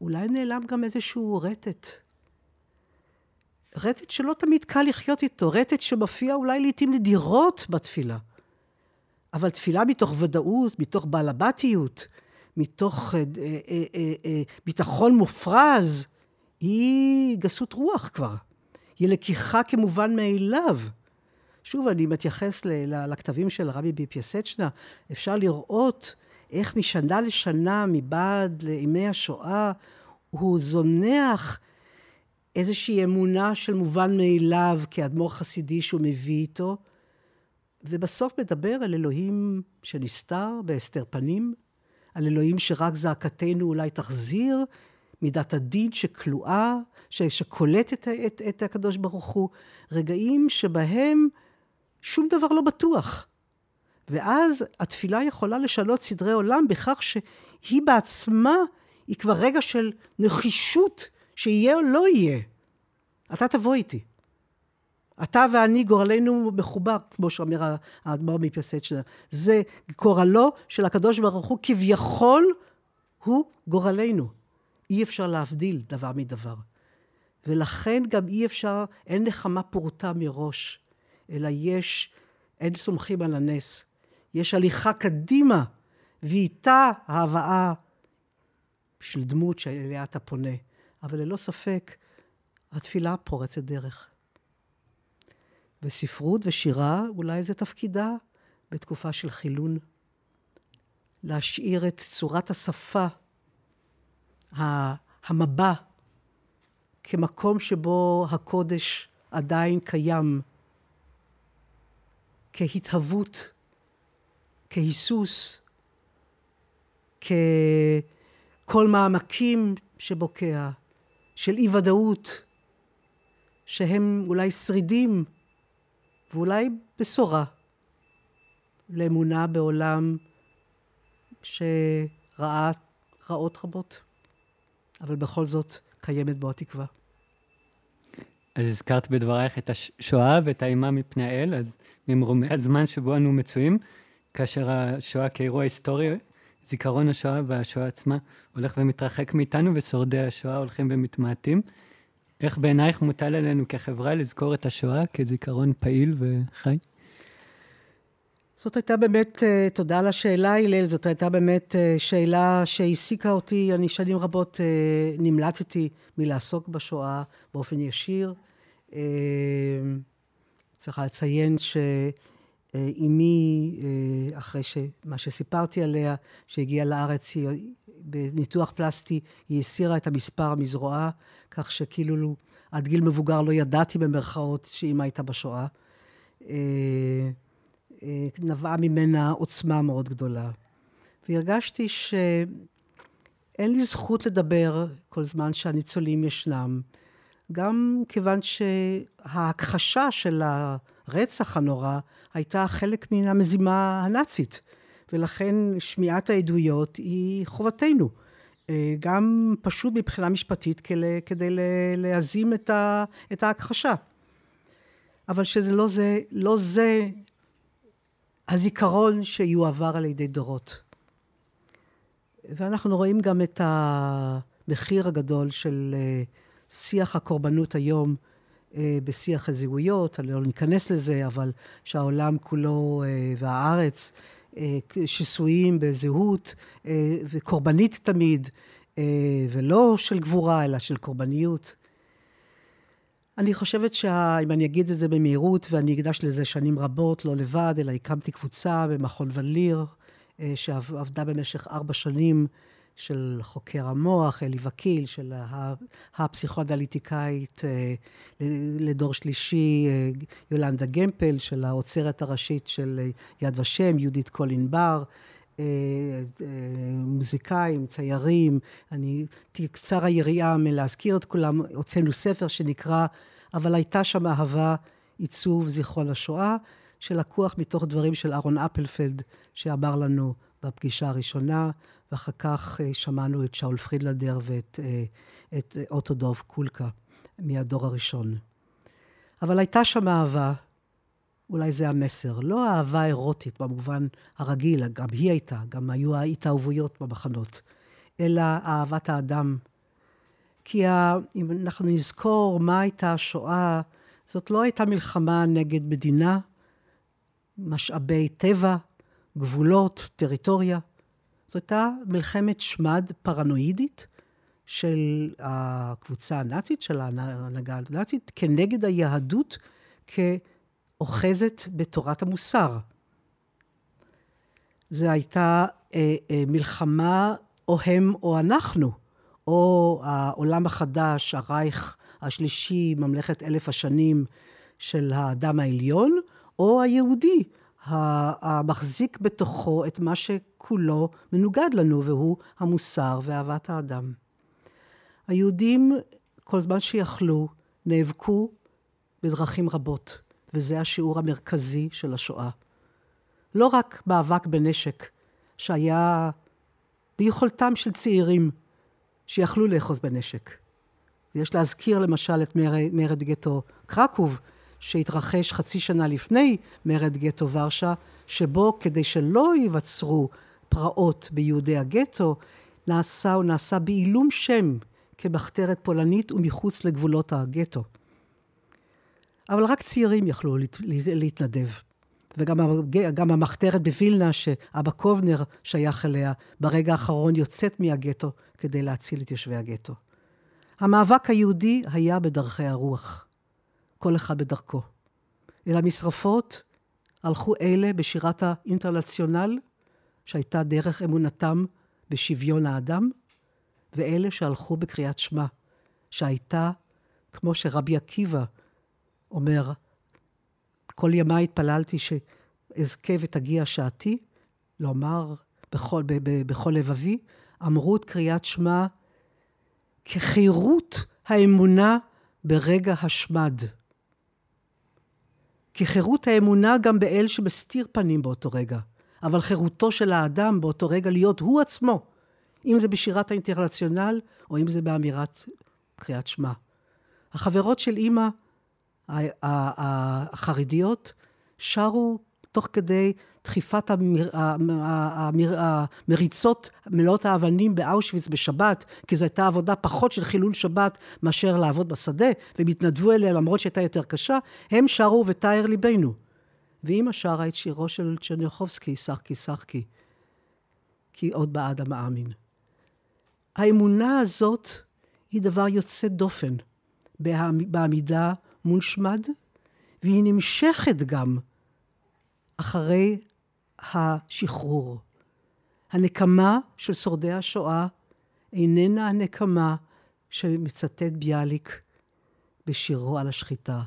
אולי נעלם גם איזשהו רטט. רטט שלא תמיד קל לחיות איתו, רטט שמופיע אולי לעיתים נדירות בתפילה. אבל תפילה מתוך ודאות, מתוך בעלבתיות, מתוך אה, אה, אה, אה, אה, ביטחון מופרז, היא גסות רוח כבר. היא לקיחה כמובן מאליו. שוב, אני מתייחס לכתבים של רבי ביפיאסצ'נה, אפשר לראות איך משנה לשנה, מבעד לימי השואה, הוא זונח איזושהי אמונה של מובן מאליו כאדמו"ר חסידי שהוא מביא איתו, ובסוף מדבר על אלוהים שנסתר בהסתר פנים, על אלוהים שרק זעקתנו אולי תחזיר, מידת הדין שכלואה, שקולט את, את, את הקדוש ברוך הוא, רגעים שבהם שום דבר לא בטוח. ואז התפילה יכולה לשנות סדרי עולם בכך שהיא בעצמה, היא כבר רגע של נחישות שיהיה או לא יהיה. אתה תבוא איתי. אתה ואני, גורלנו מחובר, כמו שאומר האדמו"ר מפייסצ'נה. זה גורלו של הקדוש ברוך הוא, כביכול הוא גורלנו. אי אפשר להבדיל דבר מדבר. ולכן גם אי אפשר, אין נחמה פורטה מראש, אלא יש, אין סומכים על הנס. יש הליכה קדימה, ואיתה ההבאה של דמות שאליה אתה פונה. אבל ללא ספק, התפילה פורצת דרך. וספרות ושירה, אולי זה תפקידה בתקופה של חילון. להשאיר את צורת השפה, המבע, כמקום שבו הקודש עדיין קיים, כהתהוות, כהיסוס, ככל מעמקים שבוקע, של אי ודאות, שהם אולי שרידים ואולי בשורה לאמונה בעולם שראה רעות רבות, אבל בכל זאת קיימת בו התקווה. אז הזכרת בדברייך את השואה ואת האימה מפני האל, אז ממרומי הזמן שבו אנו מצויים, כאשר השואה כאירוע היסטורי, זיכרון השואה והשואה עצמה הולך ומתרחק מאיתנו, ושורדי השואה הולכים ומתמעטים. איך בעינייך מוטל עלינו כחברה לזכור את השואה כזיכרון פעיל וחי? זאת הייתה באמת, אה, תודה על השאלה, הלל, זאת הייתה באמת אה, שאלה שהעסיקה אותי. אני שנים רבות אה, נמלטתי מלעסוק בשואה באופן ישיר. צריכה לציין שאימי, אחרי מה שסיפרתי עליה, שהגיעה לארץ, היא, בניתוח פלסטי, היא הסירה את המספר מזרועה, כך שכאילו עד גיל מבוגר לא ידעתי במרכאות שאימא הייתה בשואה. אה, נבעה ממנה עוצמה מאוד גדולה. והרגשתי שאין לי זכות לדבר כל זמן שהניצולים ישנם, גם כיוון שההכחשה של הרצח הנורא הייתה חלק מן המזימה הנאצית, ולכן שמיעת העדויות היא חובתנו. אה, גם פשוט מבחינה משפטית כדי להזים את ההכחשה. אבל שזה לא זה, לא זה הזיכרון שיועבר על ידי דורות. ואנחנו רואים גם את המחיר הגדול של אה, שיח הקורבנות היום אה, בשיח הזהויות, אני לא ניכנס לזה, אבל שהעולם כולו והארץ שסויים בזהות וקורבנית תמיד, ולא של גבורה, אלא של קורבניות. אני חושבת שאם אני אגיד את זה במהירות, ואני אקדש לזה שנים רבות, לא לבד, אלא הקמתי קבוצה במכון וליר, אה, שעבדה במשך ארבע שנים, של חוקר המוח, אלי וקיל, של הפסיכואנליטיקאית אה, לדור שלישי, אה, יולנדה גמפל, של האוצרת הראשית של יד ושם, יהודית קולין בר. מוזיקאים, ציירים, אני, קצר היריעה מלהזכיר את כולם, הוצאנו ספר שנקרא אבל הייתה שם אהבה, עיצוב זיכרון השואה, שלקוח מתוך דברים של אהרון אפלפלד, שאמר לנו בפגישה הראשונה, ואחר כך אה, שמענו את שאול פרידלנדר ואת אה, את אוטודוב קולקה מהדור הראשון. אבל הייתה שם אהבה, אולי זה המסר, לא אהבה אירוטית במובן הרגיל, גם היא הייתה, גם היו ההתאהבויות במחנות, אלא אהבת האדם כי אם אנחנו נזכור מה הייתה השואה, זאת לא הייתה מלחמה נגד מדינה, משאבי טבע, גבולות, טריטוריה. זו הייתה מלחמת שמד פרנואידית של הקבוצה הנאצית, של ההנהגה הנאצית, כנגד היהדות כאוחזת בתורת המוסר. זו הייתה אה, אה, מלחמה או הם או אנחנו. או העולם החדש, הרייך השלישי, ממלכת אלף השנים של האדם העליון, או היהודי, המחזיק בתוכו את מה שכולו מנוגד לנו, והוא המוסר ואהבת האדם. היהודים, כל זמן שיכלו, נאבקו בדרכים רבות, וזה השיעור המרכזי של השואה. לא רק מאבק בנשק, שהיה ביכולתם של צעירים שיכלו לאחוז בנשק. ויש להזכיר למשל את מרד גטו קרקוב, שהתרחש חצי שנה לפני מרד גטו ורשה, שבו כדי שלא ייווצרו פרעות ביהודי הגטו, נעשה או נעשה בעילום שם כמחתרת פולנית ומחוץ לגבולות הגטו. אבל רק צעירים יכלו להת, להתנדב. וגם המחתרת בווילנה, שאבא קובנר שייך אליה, ברגע האחרון יוצאת מהגטו כדי להציל את יושבי הגטו. המאבק היהודי היה בדרכי הרוח, כל אחד בדרכו. אל המשרפות הלכו אלה בשירת האינטרנציונל, שהייתה דרך אמונתם בשוויון האדם, ואלה שהלכו בקריאת שמע, שהייתה, כמו שרבי עקיבא אומר, כל ימיי התפללתי שאזכה ותגיע שעתי, לומר בכל, ב, ב, בכל לבבי, אמרו את קריאת שמע כחירות האמונה ברגע השמד. כחירות האמונה גם באל שמסתיר פנים באותו רגע, אבל חירותו של האדם באותו רגע להיות הוא עצמו, אם זה בשירת האינטרנציונל או אם זה באמירת קריאת שמע. החברות של אימא החרדיות שרו תוך כדי דחיפת המר, המר, המריצות מלאות האבנים באושוויץ בשבת, כי זו הייתה עבודה פחות של חילול שבת מאשר לעבוד בשדה, והם התנדבו אליה למרות שהייתה יותר קשה, הם שרו ותאר ליבנו. ואימא שרה את שירו של צ'רניחובסקי, שחקי שחקי, כי עוד בעד המאמין. האמונה הזאת היא דבר יוצא דופן בעמידה מול שמד, והיא נמשכת גם אחרי השחרור. הנקמה של שורדי השואה איננה הנקמה שמצטט ביאליק בשירו על השחיטה.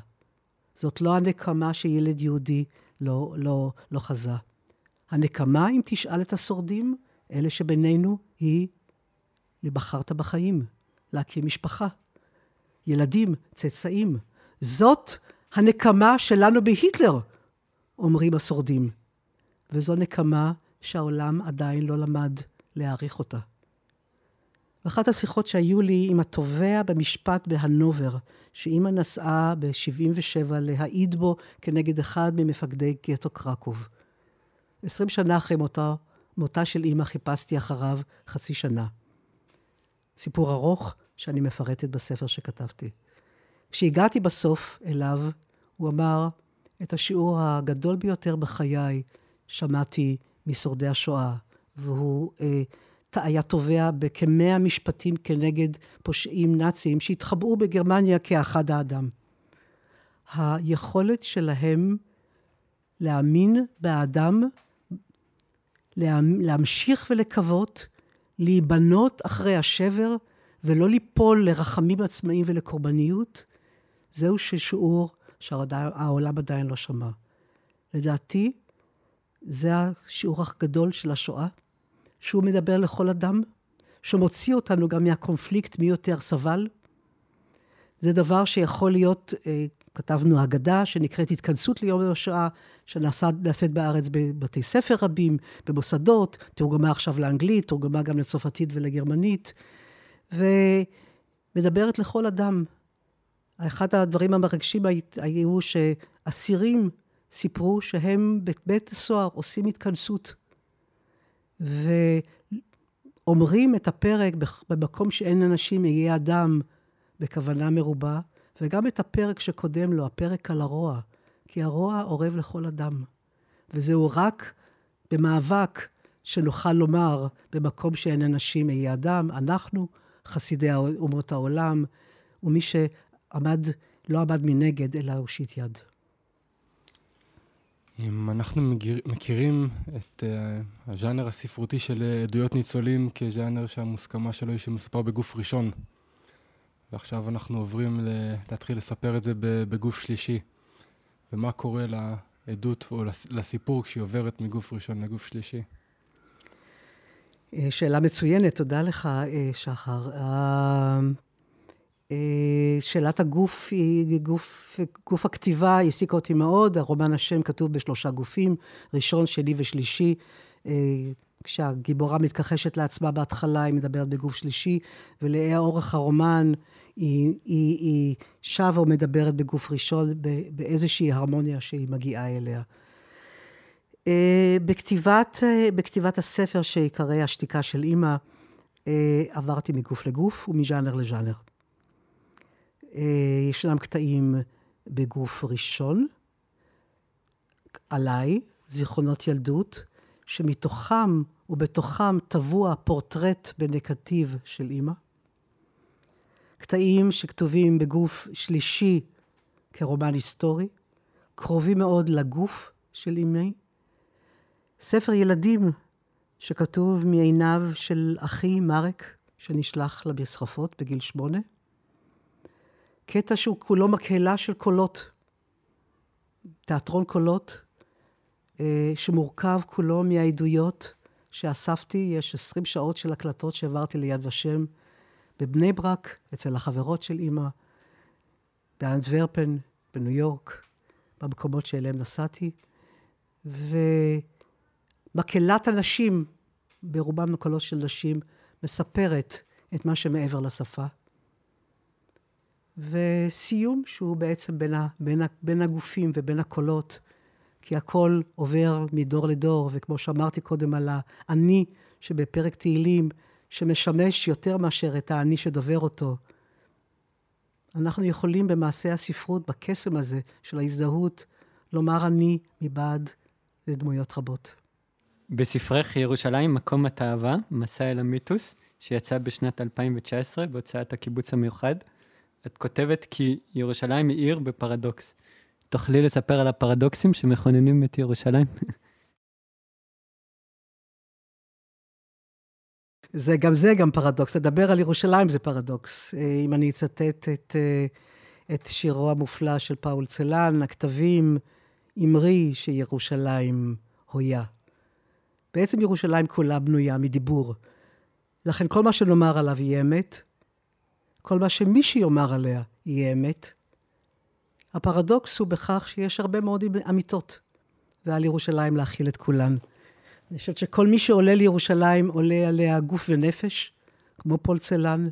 זאת לא הנקמה שילד יהודי לא, לא, לא חזה. הנקמה, אם תשאל את השורדים, אלה שבינינו, היא לבחרת בחיים, להקים משפחה. ילדים, צאצאים. זאת הנקמה שלנו בהיטלר, אומרים השורדים. וזו נקמה שהעולם עדיין לא למד להעריך אותה. ואחת השיחות שהיו לי עם התובע במשפט בהנובר, שאימא נסעה ב-77 להעיד בו כנגד אחד ממפקדי גטו קרקוב. עשרים שנה אחרי מותה, מותה של אימא חיפשתי אחריו חצי שנה. סיפור ארוך שאני מפרטת בספר שכתבתי. כשהגעתי בסוף אליו, הוא אמר, את השיעור הגדול ביותר בחיי שמעתי משורדי השואה, והוא אה, היה תובע בכמאה משפטים כנגד פושעים נאצים שהתחבאו בגרמניה כאחד האדם. היכולת שלהם להאמין באדם, להמשיך ולקוות, להיבנות אחרי השבר ולא ליפול לרחמים עצמאיים ולקורבניות, זהו ששיעור שהעולם עדיין לא שמע. לדעתי, זה השיעור הגדול של השואה, שהוא מדבר לכל אדם, שמוציא אותנו גם מהקונפליקט מי יותר סבל. זה דבר שיכול להיות, אה, כתבנו אגדה שנקראת התכנסות ליום השואה, שנעשית בארץ בבתי ספר רבים, במוסדות, תורגמה עכשיו לאנגלית, תורגמה גם לצרפתית ולגרמנית, ומדברת לכל אדם. אחד הדברים המרגשים היו שאסירים סיפרו שהם בבית הסוהר עושים התכנסות, ואומרים את הפרק במקום שאין אנשים, יהיה אדם, בכוונה מרובה, וגם את הפרק שקודם לו, הפרק על הרוע, כי הרוע אורב לכל אדם. וזהו רק במאבק שנוכל לומר, במקום שאין אנשים, יהיה אדם, אנחנו, חסידי אומות העולם, ומי שעמד, לא עמד מנגד, אלא הושיט יד. אם אנחנו מכירים את uh, הז'אנר הספרותי של עדויות ניצולים כז'אנר שהמוסכמה שלו היא שמסופר בגוף ראשון, ועכשיו אנחנו עוברים ל- להתחיל לספר את זה בגוף שלישי. ומה קורה לעדות או לסיפור כשהיא עוברת מגוף ראשון לגוף שלישי? אה, שאלה מצוינת, תודה לך, אה, שחר. שאלת הגוף היא גוף, גוף הכתיבה העסיקה אותי מאוד. הרומן השם כתוב בשלושה גופים, ראשון, שני ושלישי. כשהגיבורה מתכחשת לעצמה בהתחלה, היא מדברת בגוף שלישי, ולאורך הרומן היא, היא, היא שבה ומדברת בגוף ראשון באיזושהי הרמוניה שהיא מגיעה אליה. אה, בכתיבת, אה, בכתיבת הספר שיקרא השתיקה של אימא, אה, עברתי מגוף לגוף ומז'אנר לז'אנר. ישנם קטעים בגוף ראשון, עליי, זיכרונות ילדות, שמתוכם ובתוכם טבוע פורטרט בנקטיב של אימא. קטעים שכתובים בגוף שלישי כרומן היסטורי, קרובים מאוד לגוף של אימי. ספר ילדים שכתוב מעיניו של אחי מרק, שנשלח למסחפות בגיל שמונה. קטע שהוא כולו מקהלה של קולות. תיאטרון קולות אה, שמורכב כולו מהעדויות שאספתי. יש עשרים שעות של הקלטות שהעברתי ליד ושם בבני ברק, אצל החברות של אימא, באנטוורפן, בניו יורק, במקומות שאליהם נסעתי. ומקהלת הנשים, ברובם מקהלות של נשים, מספרת את מה שמעבר לשפה. וסיום שהוא בעצם בין, ה, בין, ה, בין הגופים ובין הקולות, כי הכל עובר מדור לדור, וכמו שאמרתי קודם על האני שבפרק תהילים, שמשמש יותר מאשר את האני שדובר אותו. אנחנו יכולים במעשה הספרות, בקסם הזה של ההזדהות, לומר אני מבעד לדמויות רבות. בספרך ירושלים, מקום התאווה, מסע אל המיתוס, שיצא בשנת 2019 בהוצאת הקיבוץ המיוחד, את כותבת כי ירושלים היא עיר בפרדוקס. תוכלי לספר על הפרדוקסים שמכוננים את ירושלים? *laughs* זה גם זה גם פרדוקס. לדבר על ירושלים זה פרדוקס. אה, אם אני אצטט את, אה, את שירו המופלא של פאול צלן, הכתבים, אמרי שירושלים הויה. בעצם ירושלים כולה בנויה מדיבור. לכן כל מה שנאמר עליו יהיה אמת, כל מה שמי שיאמר עליה יהיה אמת, הפרדוקס הוא בכך שיש הרבה מאוד אמיתות, ועל ירושלים להכיל את כולן. אני חושבת שכל מי שעולה לירושלים עולה עליה גוף ונפש, כמו פולצלן,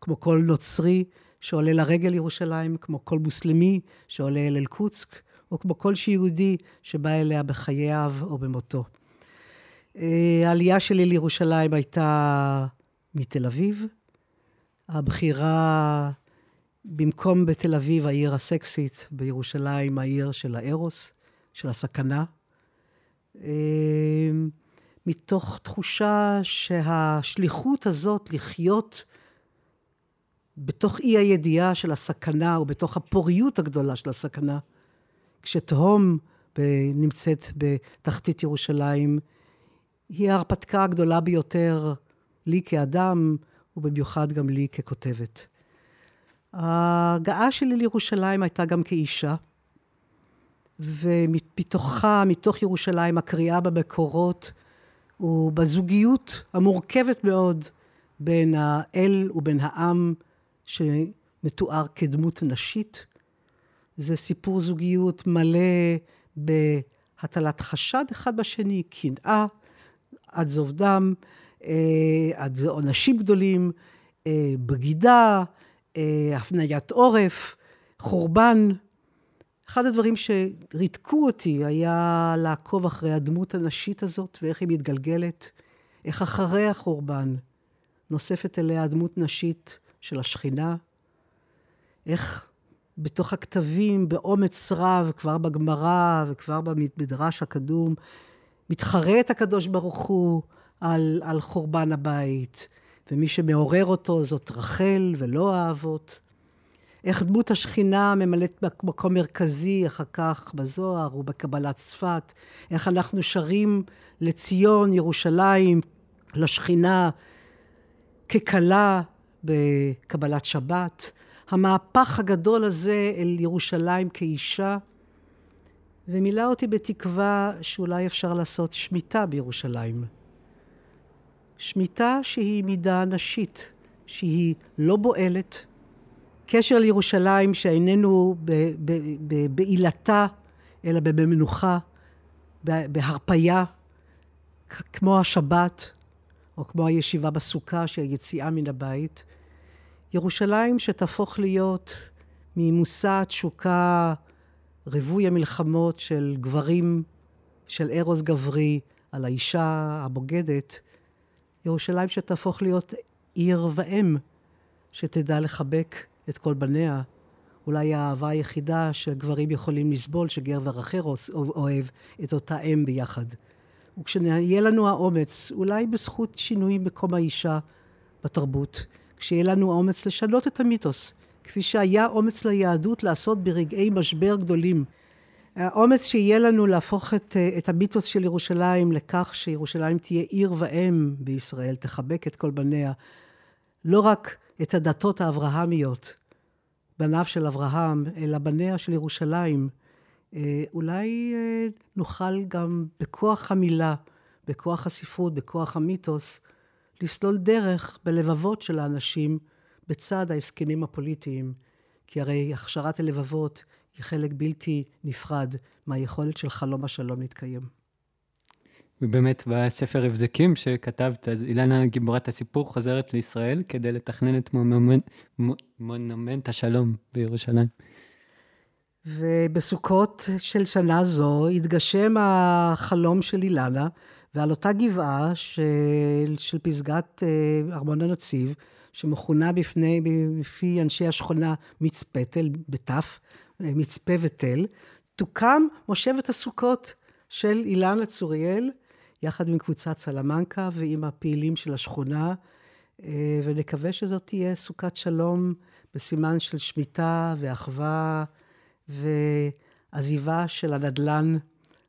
כמו כל נוצרי שעולה לרגל ירושלים, כמו כל מוסלמי שעולה אל אל-קוצק, או כמו כל שיהודי שבא אליה בחייו או במותו. אה, העלייה שלי לירושלים הייתה מתל אביב. הבחירה במקום בתל אביב, העיר הסקסית, בירושלים, העיר של הארוס, של הסכנה. אמ, מתוך תחושה שהשליחות הזאת לחיות בתוך אי הידיעה של הסכנה, ובתוך הפוריות הגדולה של הסכנה, כשתהום נמצאת בתחתית ירושלים, היא ההרפתקה הגדולה ביותר לי כאדם, ובמיוחד גם לי ככותבת. ההגעה שלי לירושלים הייתה גם כאישה, ומתוכה, מתוך ירושלים, הקריאה במקורות ובזוגיות המורכבת מאוד בין האל ובין העם, שמתואר כדמות נשית. זה סיפור זוגיות מלא בהטלת חשד אחד בשני, קנאה, עד זוב דם, עד עונשים גדולים, אה, בגידה, אה, הפניית עורף, חורבן. אחד הדברים שריתקו אותי היה לעקוב אחרי הדמות הנשית הזאת ואיך היא מתגלגלת, איך אחרי החורבן נוספת אליה דמות נשית של השכינה, איך בתוך הכתבים, באומץ רב, כבר בגמרא וכבר במדרש הקדום, מתחרט הקדוש ברוך הוא על, על חורבן הבית, ומי שמעורר אותו זאת רחל ולא האבות. איך דמות השכינה ממלאת מקום מרכזי אחר כך בזוהר ובקבלת צפת. איך אנחנו שרים לציון, ירושלים, לשכינה, ככלה בקבלת שבת, המהפך הגדול הזה אל ירושלים כאישה, ומילא אותי בתקווה שאולי אפשר לעשות שמיטה בירושלים. שמיטה שהיא מידה נשית, שהיא לא בועלת. קשר לירושלים שאיננו בעילתה, אלא במנוחה, בהרפייה, כמו השבת, או כמו הישיבה בסוכה, שהיא יציאה מן הבית. ירושלים שתהפוך להיות ממושא התשוקה, ריבוי המלחמות של גברים, של ארוס גברי על האישה הבוגדת, ירושלים שתהפוך להיות עיר ואם, שתדע לחבק את כל בניה. אולי האהבה היחידה שגברים יכולים לסבול, שגבר אחר אוהב את אותה אם ביחד. וכשיהיה לנו האומץ, אולי בזכות שינוי מקום האישה בתרבות, כשיהיה לנו האומץ לשנות את המיתוס, כפי שהיה אומץ ליהדות לעשות ברגעי משבר גדולים. האומץ שיהיה לנו להפוך את, את המיתוס של ירושלים לכך שירושלים תהיה עיר ואם בישראל, תחבק את כל בניה, לא רק את הדתות האברהמיות, בניו של אברהם, אלא בניה של ירושלים. אה, אולי אה, נוכל גם בכוח המילה, בכוח הספרות, בכוח המיתוס, לסלול דרך בלבבות של האנשים בצד ההסכמים הפוליטיים. כי הרי הכשרת הלבבות היא חלק בלתי נפרד מהיכולת של חלום השלום להתקיים. ובאמת, בספר הבזקים שכתבת, אז אילנה גיבורת הסיפור חוזרת לישראל כדי לתכנן את מונומנט השלום בירושלים. ובסוכות של שנה זו התגשם החלום של אילנה, ועל אותה גבעה של, של פסגת אה, ארמון הנציב, שמכונה בפני, בפי אנשי השכונה מצפתל, בתף, מצפה ותל, תוקם מושבת הסוכות של אילנה צוריאל, יחד עם קבוצת סלמנקה ועם הפעילים של השכונה, אה, ונקווה שזאת תהיה סוכת שלום בסימן של שמיטה ואחווה ועזיבה של הנדלן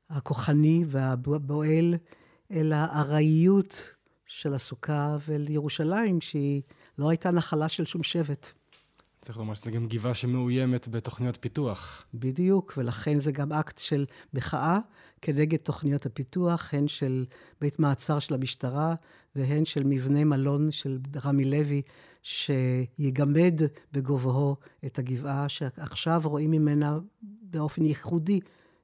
הכוחני והבועל אל הארעיות של הסוכה ואל ירושלים, שהיא לא הייתה נחלה של שום שבט. צריך לומר שזו גם גבעה שמאוימת בתוכניות פיתוח. בדיוק, ולכן זה גם אקט של מחאה כנגד תוכניות הפיתוח, הן של בית מעצר של המשטרה והן של מבנה מלון של רמי לוי, שיגמד בגובהו את הגבעה, שעכשיו רואים ממנה באופן ייחודי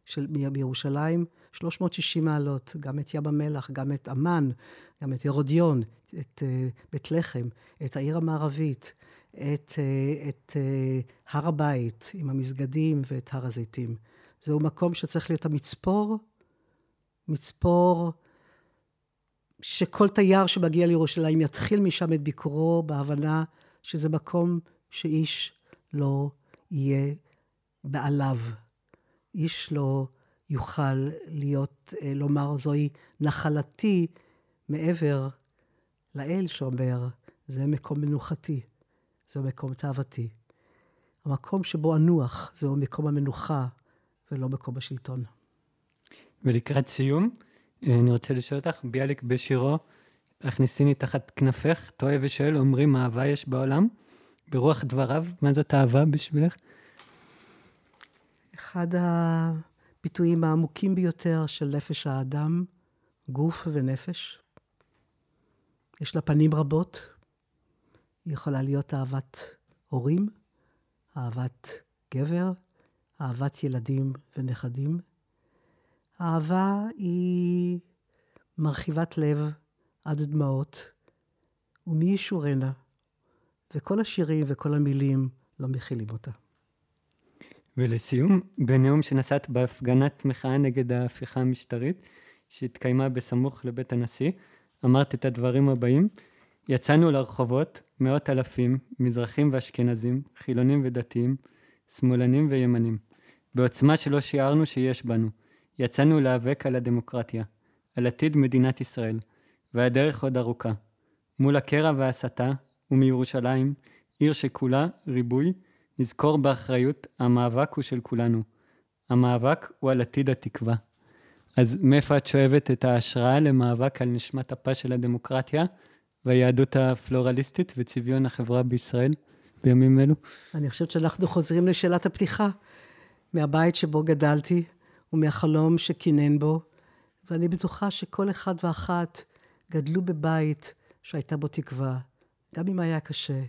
של, בירושלים 360 מעלות, גם את ים המלח, גם את עמאן, גם את הרודיון, את uh, בית לחם, את העיר המערבית, את, uh, את uh, הר הבית עם המסגדים ואת הר הזיתים. זהו מקום שצריך להיות המצפור, מצפור שכל תייר שמגיע לירושלים יתחיל משם את ביקורו בהבנה שזה מקום שאיש לא יהיה בעליו. איש לא יוכל להיות, אה, לומר, זוהי נחלתי מעבר לאל שאומר, זה מקום מנוחתי, זה מקום תאוותי. המקום שבו אנוח זהו מקום המנוחה ולא מקום השלטון. ולקראת סיום, אה, אני רוצה לשאול אותך, ביאליק בשירו, הכניסיני תחת כנפך, טועה ושואל, אומרים אהבה יש בעולם? ברוח דבריו, מה זאת אהבה בשבילך? אחד הביטויים העמוקים ביותר של נפש האדם, גוף ונפש. יש לה פנים רבות. היא יכולה להיות אהבת הורים, אהבת גבר, אהבת ילדים ונכדים. אהבה היא מרחיבת לב עד דמעות, ומי ישורנה, וכל השירים וכל המילים לא מכילים אותה. ולסיום, בנאום שנשאת בהפגנת מחאה נגד ההפיכה המשטרית, שהתקיימה בסמוך לבית הנשיא, אמרת את הדברים הבאים: יצאנו לרחובות, מאות אלפים, מזרחים ואשכנזים, חילונים ודתיים, שמאלנים וימנים, בעוצמה שלא שיערנו שיש בנו. יצאנו להיאבק על הדמוקרטיה, על עתיד מדינת ישראל, והדרך עוד ארוכה. מול הקרע וההסתה, ומירושלים, עיר שכולה ריבוי, נזכור באחריות, המאבק הוא של כולנו. המאבק הוא על עתיד התקווה. אז מאיפה את שואבת את ההשראה למאבק על נשמת אפה של הדמוקרטיה, והיהדות הפלורליסטית וצביון החברה בישראל בימים אלו? אני חושבת שאנחנו חוזרים לשאלת הפתיחה. מהבית שבו גדלתי ומהחלום שקינן בו, ואני בטוחה שכל אחד ואחת גדלו בבית שהייתה בו תקווה, גם אם היה קשה,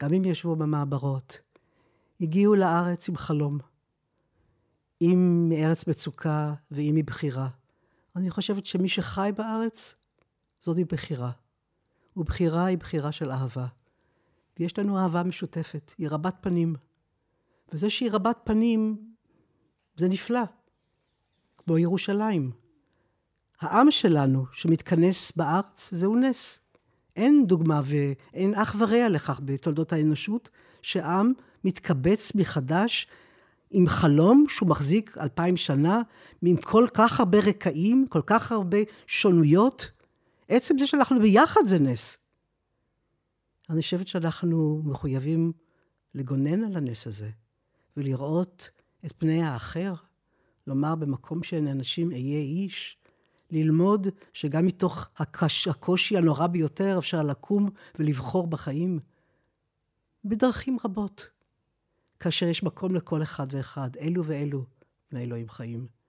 גם אם ישבו במעברות. הגיעו לארץ עם חלום, אם מארץ מצוקה ואם מבחירה. אני חושבת שמי שחי בארץ, זאת היא בחירה. ובחירה היא בחירה של אהבה. ויש לנו אהבה משותפת, היא רבת פנים. וזה שהיא רבת פנים, זה נפלא. כמו ירושלים. העם שלנו שמתכנס בארץ, זהו נס. אין דוגמה ואין אח ורע לכך בתולדות האנושות, שעם מתקבץ מחדש עם חלום שהוא מחזיק אלפיים שנה, עם כל כך הרבה רקעים, כל כך הרבה שונויות. עצם זה שאנחנו ביחד זה נס. אני חושבת שאנחנו מחויבים לגונן על הנס הזה, ולראות את פני האחר, לומר במקום שאין אנשים אהיה איש, ללמוד שגם מתוך הקש, הקושי הנורא ביותר אפשר לקום ולבחור בחיים בדרכים רבות. כאשר יש מקום לכל אחד ואחד, אלו ואלו בני אלוהים חיים.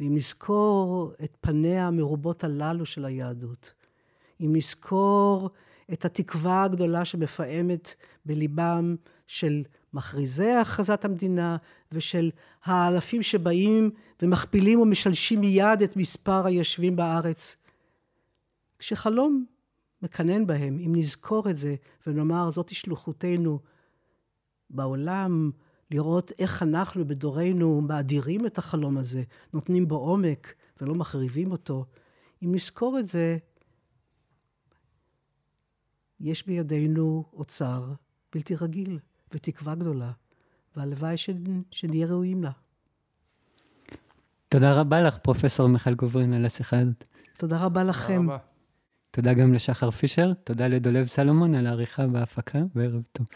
ואם נזכור את פניה המרובות הללו של היהדות, אם נזכור את התקווה הגדולה שמפעמת בליבם של מכריזי הכרזת המדינה ושל האלפים שבאים ומכפילים ומשלשים מיד את מספר היושבים בארץ. כשחלום מקנן בהם, אם נזכור את זה ונאמר זאתי שלוחותנו בעולם, לראות איך אנחנו בדורנו מאדירים את החלום הזה, נותנים בו עומק ולא מחריבים אותו. אם נזכור את זה, יש בידינו אוצר בלתי רגיל ותקווה גדולה, והלוואי שנהיה ראויים לה. תודה רבה לך, פרופסור מיכל גוברין, על השיחה הזאת. תודה רבה לכם. תודה, רבה. תודה גם לשחר פישר, תודה לדולב סלומון על העריכה וההפקה, וערב טוב.